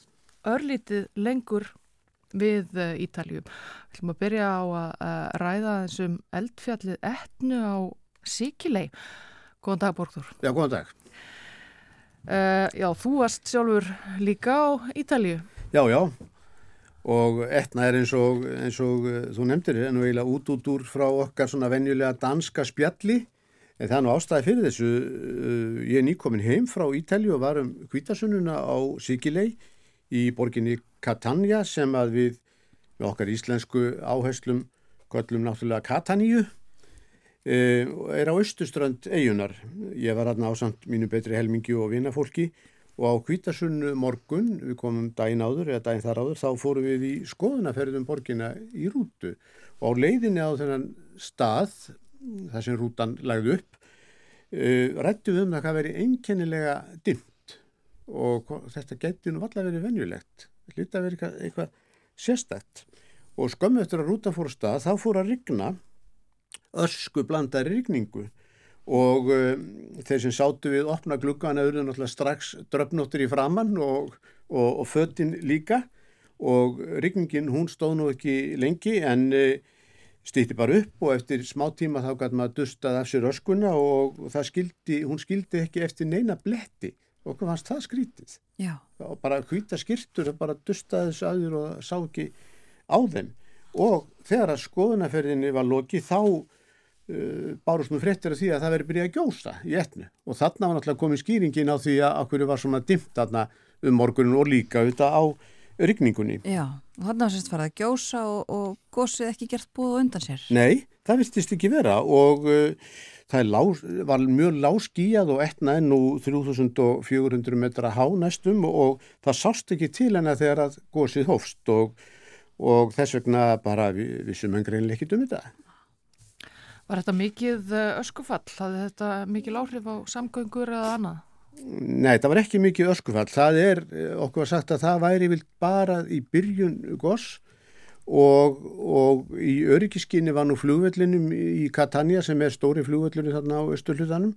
örlítið lengur við eh, Ítaljum. Við ætlum að byrja á að ræða þessum eldfjallið etnu á Sikilei. Góðan dag, Borgþór. Já, góðan dag. Uh, já, þú varst sjálfur líka á Ítalju. Já, já. Og etna er eins og, eins og uh, þú nefndir, en eiginlega út út úr frá okkar svona venjulega danska spjalli. En það er nú ástæði fyrir þessu. Uh, ég er nýkomin heim frá Ítalju og var um kvítasununa á Sikilei í borginni Catania sem að við með okkar íslensku áherslum göllum náttúrulega Cataníu e, er á austuströnd eigunar. Ég var aðna ásamt mínu betri helmingi og vinafólki og á kvítasunnu morgun, við komum daginn áður eða daginn þar áður, þá fórum við í skoðunaferðum borgina í rútu og á leiðinni á þennan stað, þar sem rútan lagði upp, uh, rættu við um það hvað veri einkennilega dimmt og þetta geti nú alltaf verið venjulegt, hluta verið eitthvað, eitthvað sérstætt og skömmu eftir að rútan fór stað, þá fór að rigna ösku blandari rigningu. Og um, þeir sem sátu við opna gluggan auðvitað náttúrulega strax dröfnóttir í framann og, og, og föttin líka. Og rigningin hún stóð nú ekki lengi en uh, stýtti bara upp og eftir smá tíma þá gæti maður dustað af sér öskuna og skildi, hún skildi ekki eftir neina bletti og hvað fannst það skrítið Já. og bara hvita skirtur bara dustaði þessu aður og sá ekki á þeim og þegar að skoðunaferðinni var lokið þá uh, bárust nú fréttir af því að það veri byrjað að gjósa í etnu og þarna var náttúrulega komið skýringin á því að okkur var svona dimt þarna um morgunin og líka auðvitað á rigningunni. Já, og þarna var sérst farið að gjósa og, og gósið ekki gert búið undan sér. Nei, það viltist ekki vera og uh, það lá, var mjög láskíjað og etna enn nú 3400 metra há næstum og það sást ekki til hennar þegar að gósið hófst og, og þess vegna bara við, við sem engreinlega ekkit um þetta. Var þetta mikið eh, öskufall? Hafði þetta mikið láhrif á samgöngur eða annað? Nei, það var ekki mikið öskufall. Það er, eh, okkur var sagt að það væri vilt bara í byrjun goss og, og í öryggiskinni var nú flugvellinum í Catania sem er stóri flugvellinu þarna á Östurlutanum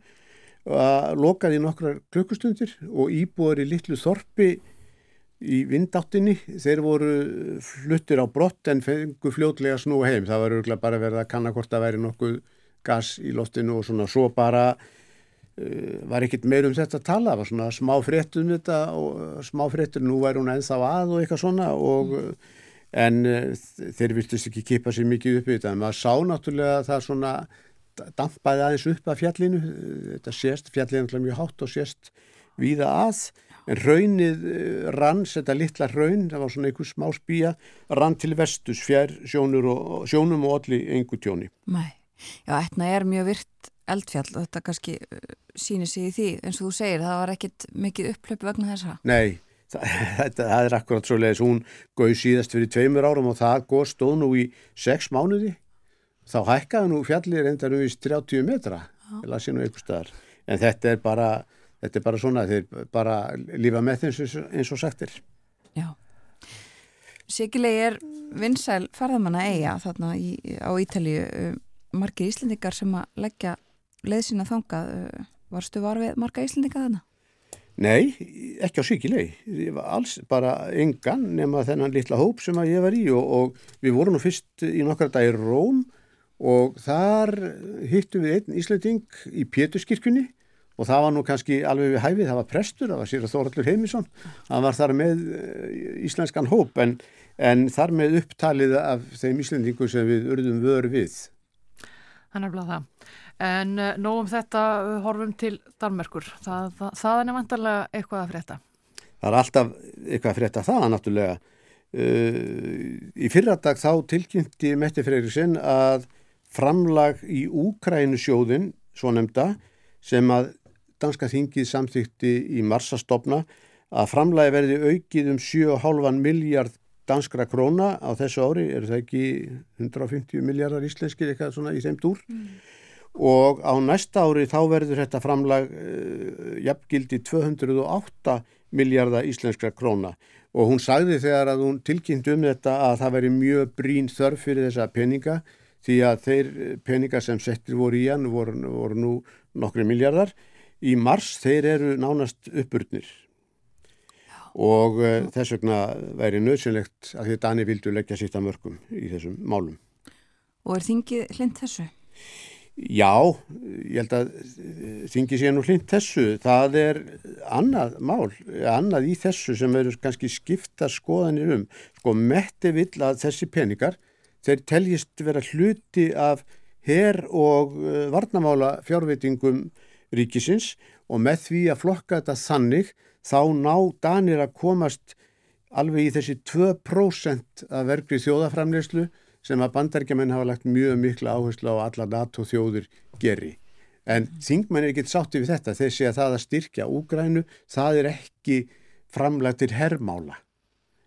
að lokaði nokkrar klukkustundir og íbúður í litlu þorpi í vindáttinni, þeir voru fluttir á brott en fengu fljótlega snú heim, það var örgulega bara verið að kanna hvort það væri nokkuð gas í loftinu og svona svo bara uh, var ekkit meir um þetta að tala, það var svona smá frétt um þetta og smá fréttur, nú væri hún ennþá að og eitthvað svona og en uh, þeir viltist ekki kipa sér mikið upp í þetta, en maður sá náttúrulega það svona dampaði aðeins upp af fjallinu, þetta sést fjallinu er mjög hátt og sést víða að. En raunnið eh, rann, þetta litla raun, það var svona einhver smá spýja, rann til vestus, fjær og, sjónum og allir einhver tjóni. Nei, já, etna er mjög virt eldfjall. Og þetta kannski uh, sýnir sig í því, eins og þú segir, það var ekkit mikið upplöpu vegna þessa. Nei, þetta, það er akkurat svo leiðis, hún gauð síðast fyrir tveimur árum og það góð stóð nú í sex mánuði, þá hækkaði nú fjallir enda nú í 30 metra, en þetta er bara þetta er bara svona, þeir bara lífa með þeim eins og sagtir. Já. Sikilegi er vinsæl ferðamanna eiga þarna í, á Ítalíu, margir íslendingar sem að leggja leið sína þangað, varstu var við marga íslendinga þarna? Nei, ekki á Sikilegi, alls bara engan nema þennan litla hóp sem að ég var í og, og við vorum nú fyrst í nokkara dagir Róm og þar hittum við einn íslending í Péturskirkunni og það var nú kannski alveg við hæfið, það var prestur, það var Sýra Þóraldur Heimisson, hann var þar með eh, íslenskan hóp en, en þar með upptalið af þeim íslendingu sem við urðum vör við. Þannig að það. En eh, nógum þetta horfum til Danmerkur, það, það, það er nefndarlega eitthvað að frétta. Það er alltaf eitthvað að frétta það náttúrulega. Uh, í fyrradag þá tilkynnti Metti Freyriksson að framlag í Úkrænusjóðin, svo nefnda, sem að danska þingið samþykti í marsastofna að framlægi verði aukið um 7,5 miljard danskra króna á þessu ári, eru það ekki 150 miljardar íslenskir eitthvað svona í þeim dúr mm. Og á næsta ári þá verður þetta framlag uh, jafngildi 208 miljardar íslenskra króna og hún sagði þegar að hún tilkynnt um þetta að það veri mjög brín þörf fyrir þessa peninga því að þeir peninga sem settir voru í hann voru, voru nú nokkri miljardar í mars þeir eru nánast uppurnir og uh, þess vegna væri nöðsynlegt að því að Dani vildu leggja sitt að mörgum í þessum málum. Og er þingið hlind þessu? Já, ég held að eh, þingið sé nú hlind þessu. Það er annað mál, annað í þessu sem eru kannski skipta skoðanir um. Sko metti vill að þessi peningar, þeir teljist vera hluti af herr og uh, varnamála fjárveitingum ríkisins og með því að flokka þetta þannig þá ná Danir að komast alveg í þessi 2% af verkri þjóðaframleyslu sem að bandaríkjaman hafa lagt mjög mikla áherslu á alla NATO þjóður geri. En þingmenn er ekki sátti við þetta, þeir sé að það að styrkja úgrænu, það er ekki framlega til herrmála.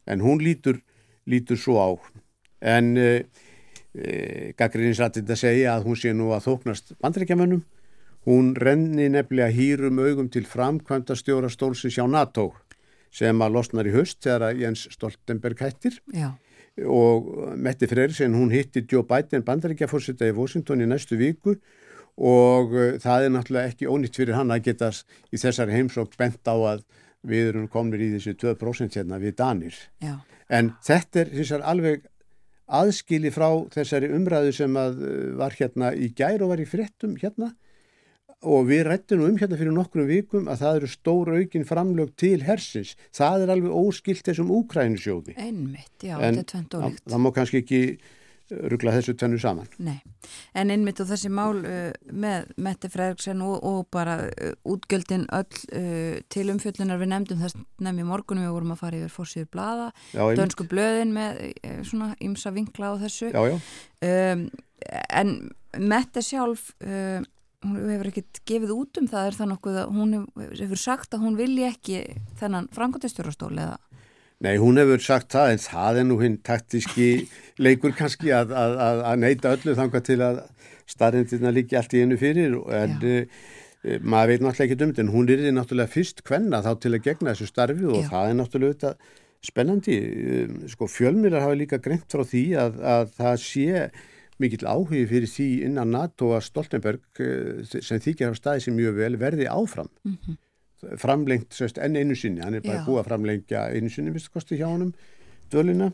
En hún lítur, lítur svo á. En e, e, Gaggríðins rættið að segja að hún sé nú að þóknast bandrækjamönnum. Hún renni nefnilega hýrum augum til framkvæmda stjóra stólsins hjá NATO sem að losnar í höst þegar að Jens Stoltenberg hættir. Já. Og Metti Freyrsson, hún hitti Joe Biden bandaríkjafórsetta í Washington í næstu viku og uh, það er náttúrulega ekki ónýtt fyrir hann að geta í þessari heimsók bent á að við erum komnir í þessi 2% hérna við Danir. Já. En þetta er þessar alveg aðskili frá þessari umræðu sem að uh, var hérna í gær og var í frettum hérna og við rættum um hérna fyrir nokkrum vikum að það eru stór aukin framlög til hersins. Það er alveg óskilt þessum úkrænusjóði. Einmitt, já, En þetta er tvent ólíkt. það má kannski ekki ruggla þessu tvennu saman. Nei, en einmitt og þessi mál uh, með Mette Fredriksen og, og bara uh, útgjöldin öll uh, til umfjöllunar við nefndum þess nefn í morgunum við vorum að fara yfir fórsýður einmitt. dönsku blöðin með svona ymsa vinkla á þessu Já, já. um, en Mette sjálf hún hefur ekkert gefið út um það er það nokkuð að hún hefur, sagt að hún vilji ekki þennan frangotistjórastól eða Nei, hún hefur sagt það, en það er nú hinn taktíski leikur kannski að, að, að, að neyta öllu þangað til að starrindina líki allt í einu fyrir, en Já. uh, maður veit náttúrulega ekki um þetta, en hún er því náttúrulega fyrst kvenna þá til að gegna þessu starfi og Já. það er náttúrulega þetta spennandi. Um, Sko, fjölmýrar hafa líka greint frá því að, að það sé mikill áhugi fyrir því innan NATO að Stoltenberg uh, sem þykir af staði sem mjög vel verði áfram. Framlengt sérst, enn einu sinni, hann er bara Já. búið að framlengja einu sinni, viðstu kosti hjá honum dölina,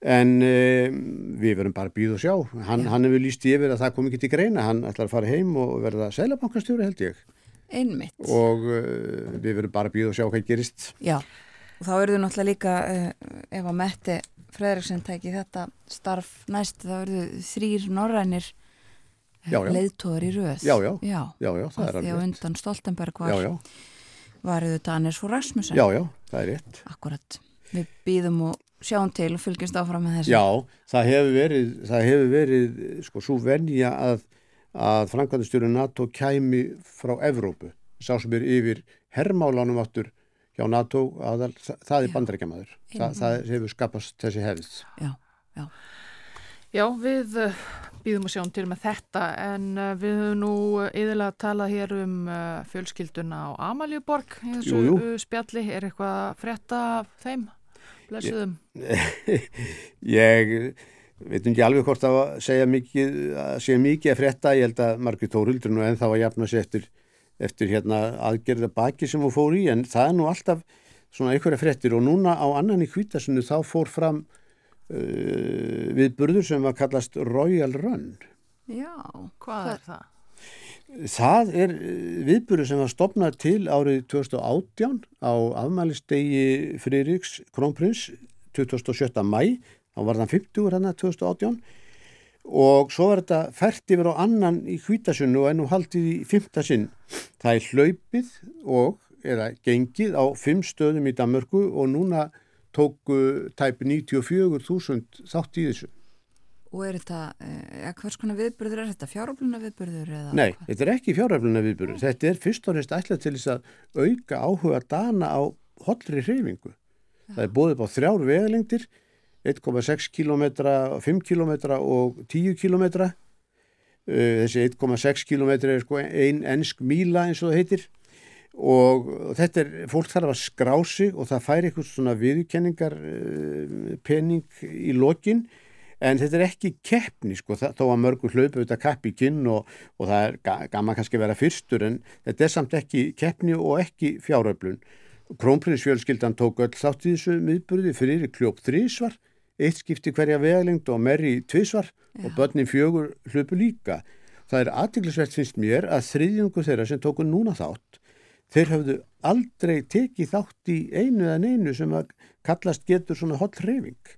en um, við verum bara að býða og sjá. Hann, hann hefur líst yfir að það kom ekki til greina. Hann ætlar að fara heim og verða sælabankastjóri held ég. Einmitt. Og uh, við verum bara að býða og sjá hvað gerist. Já, og þá eru þau náttúrulega líka uh, ef að Metti Fredriksson tæki þetta starf næst þá eru þau þrýr norrænir já. leiðtóður í röð. Já, já. já. já, já, það er því að alveg rétt. undan Stoltenberg var, já, já, var auðvitað Anders og Rasmussen. Já, já, það er rétt. Akkurat, við býðum og sjáum til og fylgjumst áfram með þessu. Já, það hefur verið, það hefur verið sko svo venja að, að Frankvæðastjóri NATO kæmi frá Evrópu, sá sem er yfir herrmálanum áttur hjá NATO, aðal, það, það er Já. bandrækjamaður. Það, það hefur skapast þessi hefð. já, já. Já, við uh, býðum að sjáum til með þetta en uh, við höfum nú yðurlega talað hér um uh, fjölskylduna á Amaljuborg í þessu Jú, jú. spjalli. Er eitthvað að frétta af þeim? Blessuðum. Ég veit ekki alveg hvort að segja mikið, að segja mikið að frétta, ég held að Margrét Þórhildur nú en þá að jafna sig eftir, eftir hérna aðgerða baki sem hún fór í, en það er nú alltaf svona einhverja fréttir og núna á annan í kvítasinu þá fór fram uh, við burður sem var kallast Royal Run. já. Hvað er það? Það er viðburður sem var stopnað til árið 2018 á afmælistegi Friðriks Krónprins 27. mæ, þá var það 50 hérna 2018 og svo var þetta fært yfir á annan í hvítasunnu og ennú haldið í fymta sinn. Það er hlaupið og eða gengið á fimm stöðum í Danmörku og núna tóku tæpi 94.000 þátt í þessu. Og er þetta, eh, ja, hvers konar viðburður er þetta? Fjáröfluna viðburður eða? Nei, hvað? þetta er ekki fjárhæfluna viðburður. Þetta er fyrst og reynst ætlað til þess að auka áhuga dana á hollri hreyfingu. Það er búið upp á þrjár vegalengdir, 1,6 km, 5 km og 10 km. Þessi 1,6 km er sko ein ensk míla eins og það heitir og þetta er, fólk þarf að skrá sig og það fær eitthvað svona viðurkenningar uh, pening í lokin en þetta er ekki keppni sko, það, þó að mörgur hlaupa auðvitað kapp í kinn og, og það er ga gaman kannski að vera fyrstur en þetta er samt ekki keppni og ekki fjáröflun. Krónprinsfjölskyldan tók öll þátt í þessu miðburði fyrir kljóp þrísvar, eitt skipti hverja vegalengt og merri tvísvar og börnin fjögur hlaupu líka. Það er aðtiklisvert finnst mér að þriðjungu þeirra sem tóku núna þátt þeir höfðu aldrei tekið þátt í einu eða neinu sem að kallast getur svona holl hreyfing.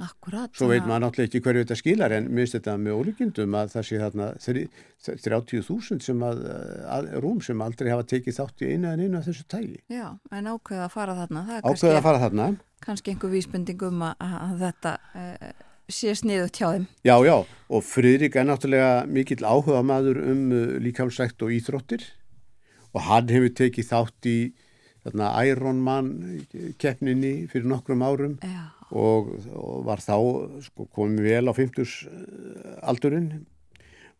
Akkurat. Svo veit maður náttúrulega ekki hverju þetta skilar en minnst þetta með ólíkindum að það sé þarna þri- 30.000 sem að, að rúm sem aldrei hafa tekið þátt í einu eða neinu af þessu tægi. Já, en ákveða að fara þarna. Ákveða að fara þarna. Kannski einhver vísbending um að, að þetta uh, sé sniðut hjá þeim. Já, já, og Friðrik er náttúrulega mikill áhuga maður um uh, líkjámsækt og íþróttir. Og hann hefur tekið þátt í þarna, Ironman keppninni fyrir nokkrum árum og, og var þá sko, komið vel á 50 aldurinn.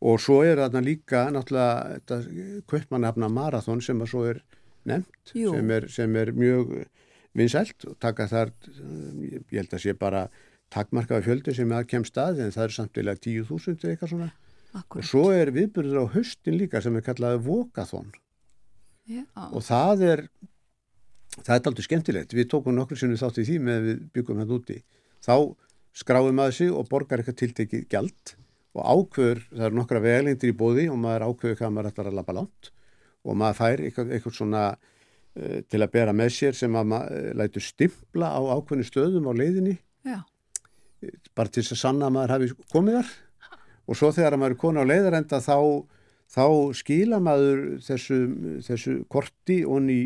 Og svo er þarna líka náttúrulega þetta kvöppmannafna marathón sem að svo er nefnt sem er, sem er mjög vinsælt og taka þar, ég held að sé bara takmarkaði fjöldi sem að kemst að en það er samtilega 10.000 eða eitthvað svona. Akkurat. og svo er viðbyrður á höstin líka sem er kallaði vokathón og það er það er aldrei skemmtilegt. Við tókum nokkur sinu þátt í því með við byggum hérna úti. Þá skráum maður sig og borgar eitthvað tiltekið gjald og ákveður, það eru nokkra veglengtir í bóði og maður ákveður hvað maður ætlar að lappa lánt og maður fær eitthvað, eitthvað svona til að bera með sér sem að maður uh, lætur stimpla á ákveðinu stöðum á leiðinni. Já. bara til þess að sanna að maður hafi komið þar. Og svo þegar maður er koni á leiðarenda þá, þá skila maður þessu, þessu korti og ný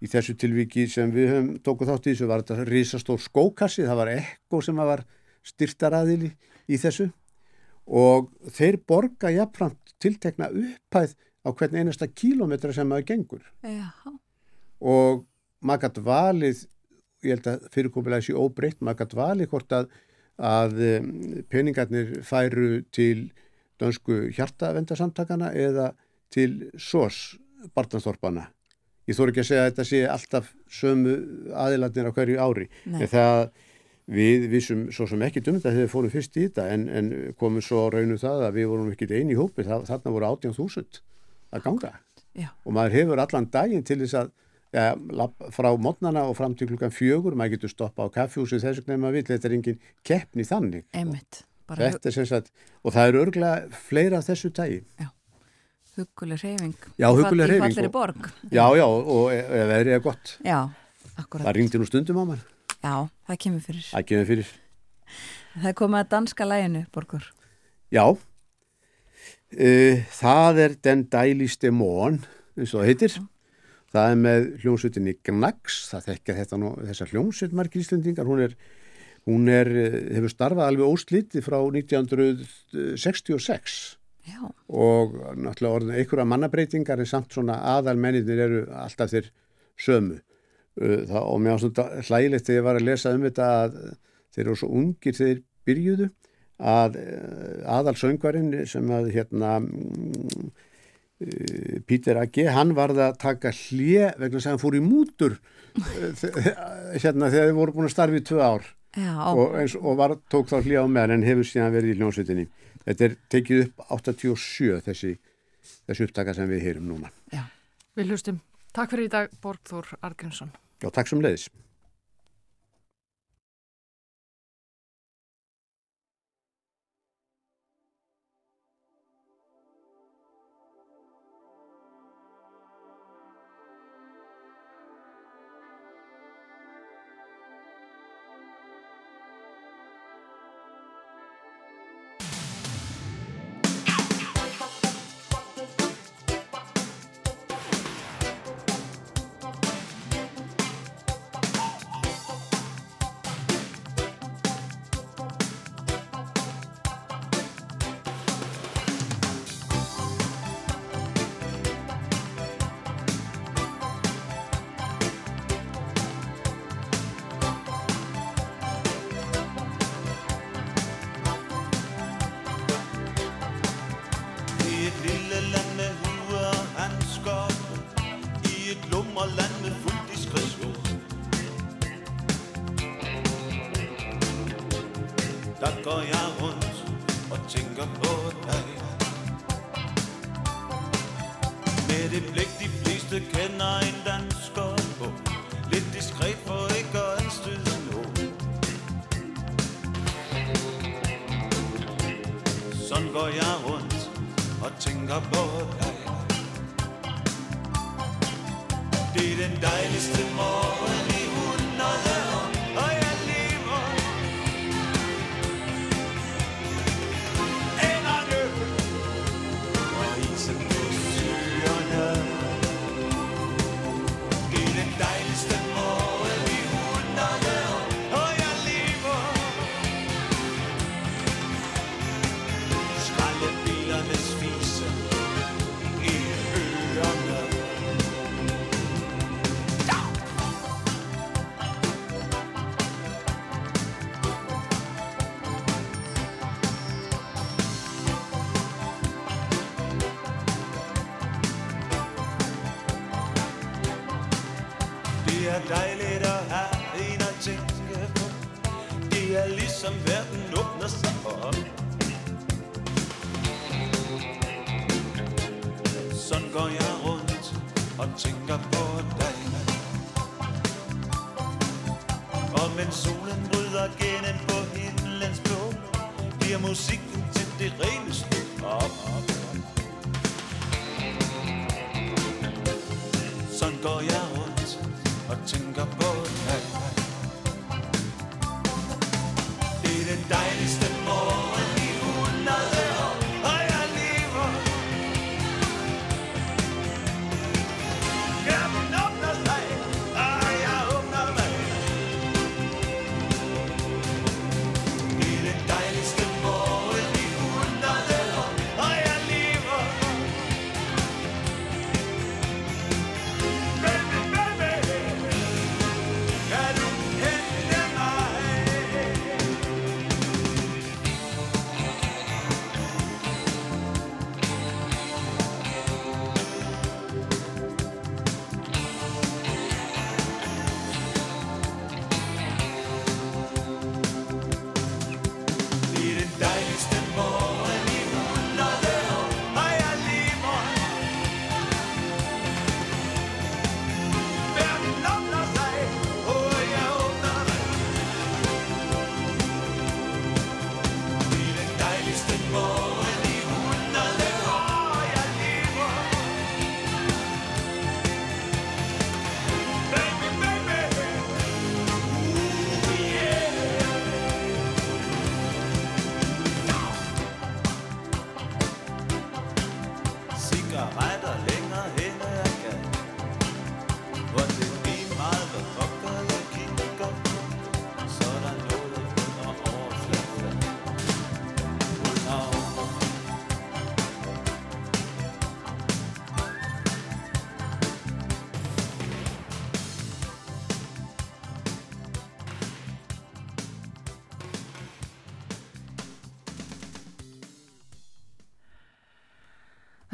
í þessu tilviki sem við höfum tókuð þátt í þessu var þetta risastór skókassi, það var ekko sem var styrtaraðili í þessu. Og þeir borga jafnframt tiltekna upphæð á hvern einasta kílometra sem maður gengur. Já. Og maður gætt valið ég held að fyrirkomulega sé óbreytt maður gætt valið hvort að, að peningarnir færu til dönsku hjartavendarsamtakana eða til SOS barnaþorpana ég þóru ekki að segja að þetta sé alltaf sömu aðilandir á hverju ári Nei. en það við vissum svo sem ekki dum þetta þegar við fórum fyrst í þetta en, en komum svo raunum það að við vorum ekki eini í hópi þarna voru 18.000 að ganga Já. og maður hefur allan daginn til þess að ja, frá mótnana og fram til klukkan fjögur maður getur stoppa á kaffjúsi þess að nefna við þetta er engin keppni þannig Einmitt, þetta er sem sagt og það eru örglega fleira af þessu tægi Já Huguleg reyfing. Já, huguleg reyfing. Í falleri borg. Já, já, og ef veðrið er gott. Já, akkurat. Það ringdi nú stundum á mann. Já, það kemur fyrir. Það kemur fyrir. Það kom að danska læginu, Borgur. Já, uh, það er Den dæliste món, eins og það heitir. Já. Það er með hljómsutinni Gnags, það þekkja þetta nú, þessar hljómsut margir íslendingar, hún er, hún er, hefur starfað alveg óslítið frá 1966 Já. og náttúrulega orðin einhverja mannabreitingar en samt svona aðalmenninir eru alltaf þeir sömu. Það, og mér ástund hlægilegt þegar ég var að lesa um þetta að þeir eru svo ungir þegar byrjuðu að uh, aðalsöngvarinn sem að hérna Pítur Agge, hann varði að taka hlje vegna sem hann fór í mútur hérna þegar þið voru búin að starfi í tvö ár og, eins, og var, tók þá hlje á meðan en hefur síðan verið í hljómsveitinni Þetta er tekið upp 87 þessi, þessi upptaka sem við heyrum núna. Já, við hlustum. Takk fyrir í dag, Borgþór Argrímsson. Já, takk sem leiðis.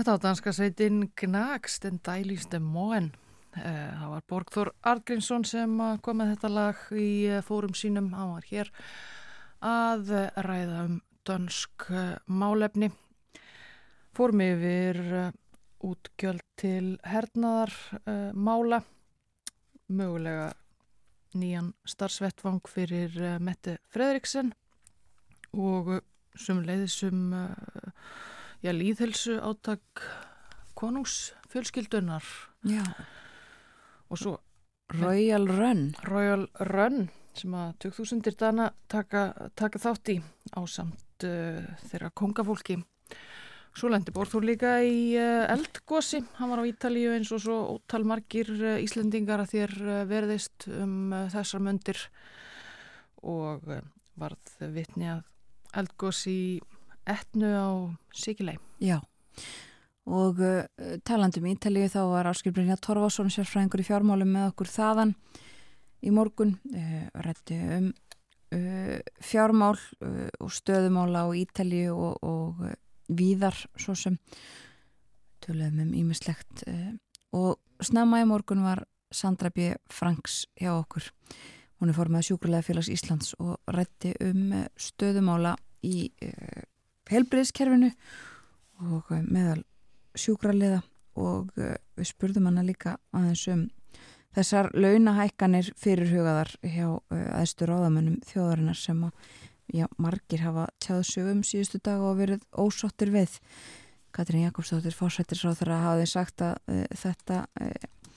Þetta var danska sveitin Gnags, den dælíste móen. Það var Borgþór Argrínsson sem eh, kom með þetta lag í eh, fórum sínum. Hann var hér að eh, ræða um dönsk eh, málefni. Fórum yfir eh, útgjöld til hernaðar uh, mála, mögulega nýjan starfsvettvang fyrir Mette Fredriksen og sumleiðisum uh, já, líðhelsu átak konungsfjölskyldunar Já, og svo Royal Run. Royal Run sem að 2000 dana taka, taka þátt í á samt uh, þeirra kongafólki. Svo lendi Borþór líka í uh, eldgósi. Hann var á Ítalíu eins og svo ótal margir uh, Íslendingar að þér verðist um þessar möndir og varð vitni að eldgósi í etnu á Sikilei. Já, og uh, talandi um Ítalíu þá var Áskilbrynja Torfason sérfræðingur í fjármálum með okkur þaðan í morgun, uh, rætti um uh, fjármál uh, og stöðumála á Ítalíu og, og uh, víðar svo sem töluðum um ímislegt uh, og snemma í morgun var Sandra B. Franks hjá okkur hún er formað sjúkulega félags Íslands og rætti um stöðumála í uh, helbriðskerfinu og uh, meðal sjúkraliða og uh, við spurðum hana líka aðeins um þessar launahækkanir fyrirhugaðar hjá aðstur ráðamönnum þjóðarinnar sem að já, margir hafa tjáð sögum síðustu dag og verið ósáttir við. Katrín Jakobsdóttir fórsættisráð þar að hafi sagt að uh, þetta uh,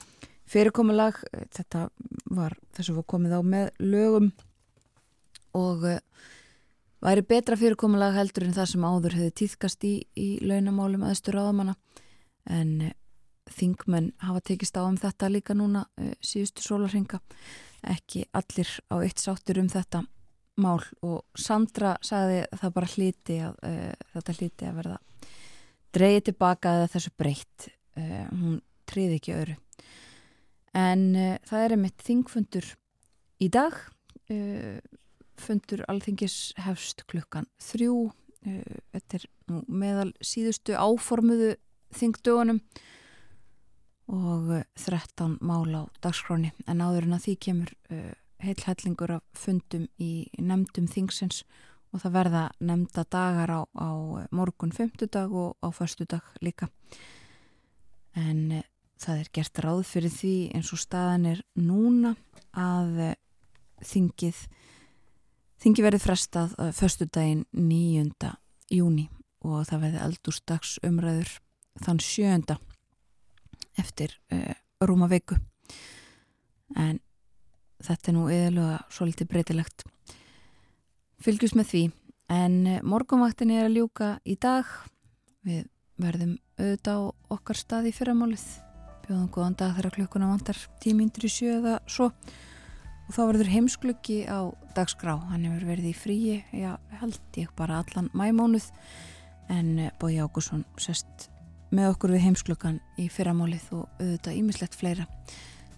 fyrirkomulag uh, þetta var þess að var komið á með lögum og væri betra fyrirkomulag heldur en það sem áður hefði týðkast í, í launamálum aðstur ráðamanna. En uh, þingmenn hafa tekist á um þetta líka núna uh, síðustu sólarhinga ekki allir á eitt sáttur um þetta mál. Og Sandra sagði það bara hlíti að uh, þetta hlíti að verða dreyið tilbaka eða þessu breytt. Uh, hún triði ekki öru en uh, það er einmitt þingfundur í dag. Uh, fundur alþingis hefst klukkan þrjú. Uh, þetta er nú meðal síðustu áformuðu þingdögunum og uh, 13 mál á dagskráni en áður en að því kemur uh, heilhællingur af fundum í nefndum þingsins og það verða nefnda dagar á, á morgun fymtudag og á förstudag líka. En það er gert ráð fyrir því eins og staðan er núna að þingið þingi verið frestað uh, förstudaginn 9. júni og það verði eldúrstags umræður þann sjönda eftir uh, rúma viku. En þetta er nú eðalega svolítið breytilegt. Fylgjus með því. En uh, morgunvaktin er að ljúka í dag. Við verðum auðvitað á okkar stað í fyrramálið. Bjóðum góðan dag þegar klukkuna vantar tímyndur í sjöða svo og þá verður heimsklukki á dagskrá. Hann hefur verið í fríi já, held ég bara allan mæmónuð en Bói Ágússon sest með okkur við heimsklukkan í fyrramálið og auðvitað ímislegt fleira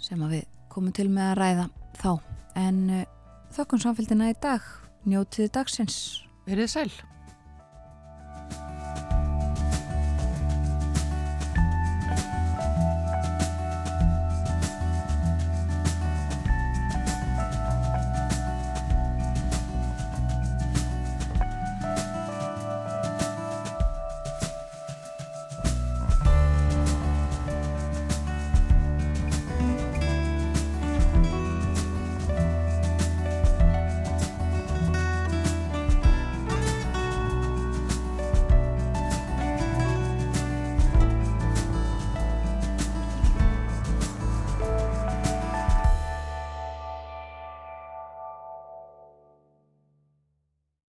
sem að við komum til með að ræða þá. En uh, þökkum samfélgina í dag. Njótiði dagsins. Verið sæl.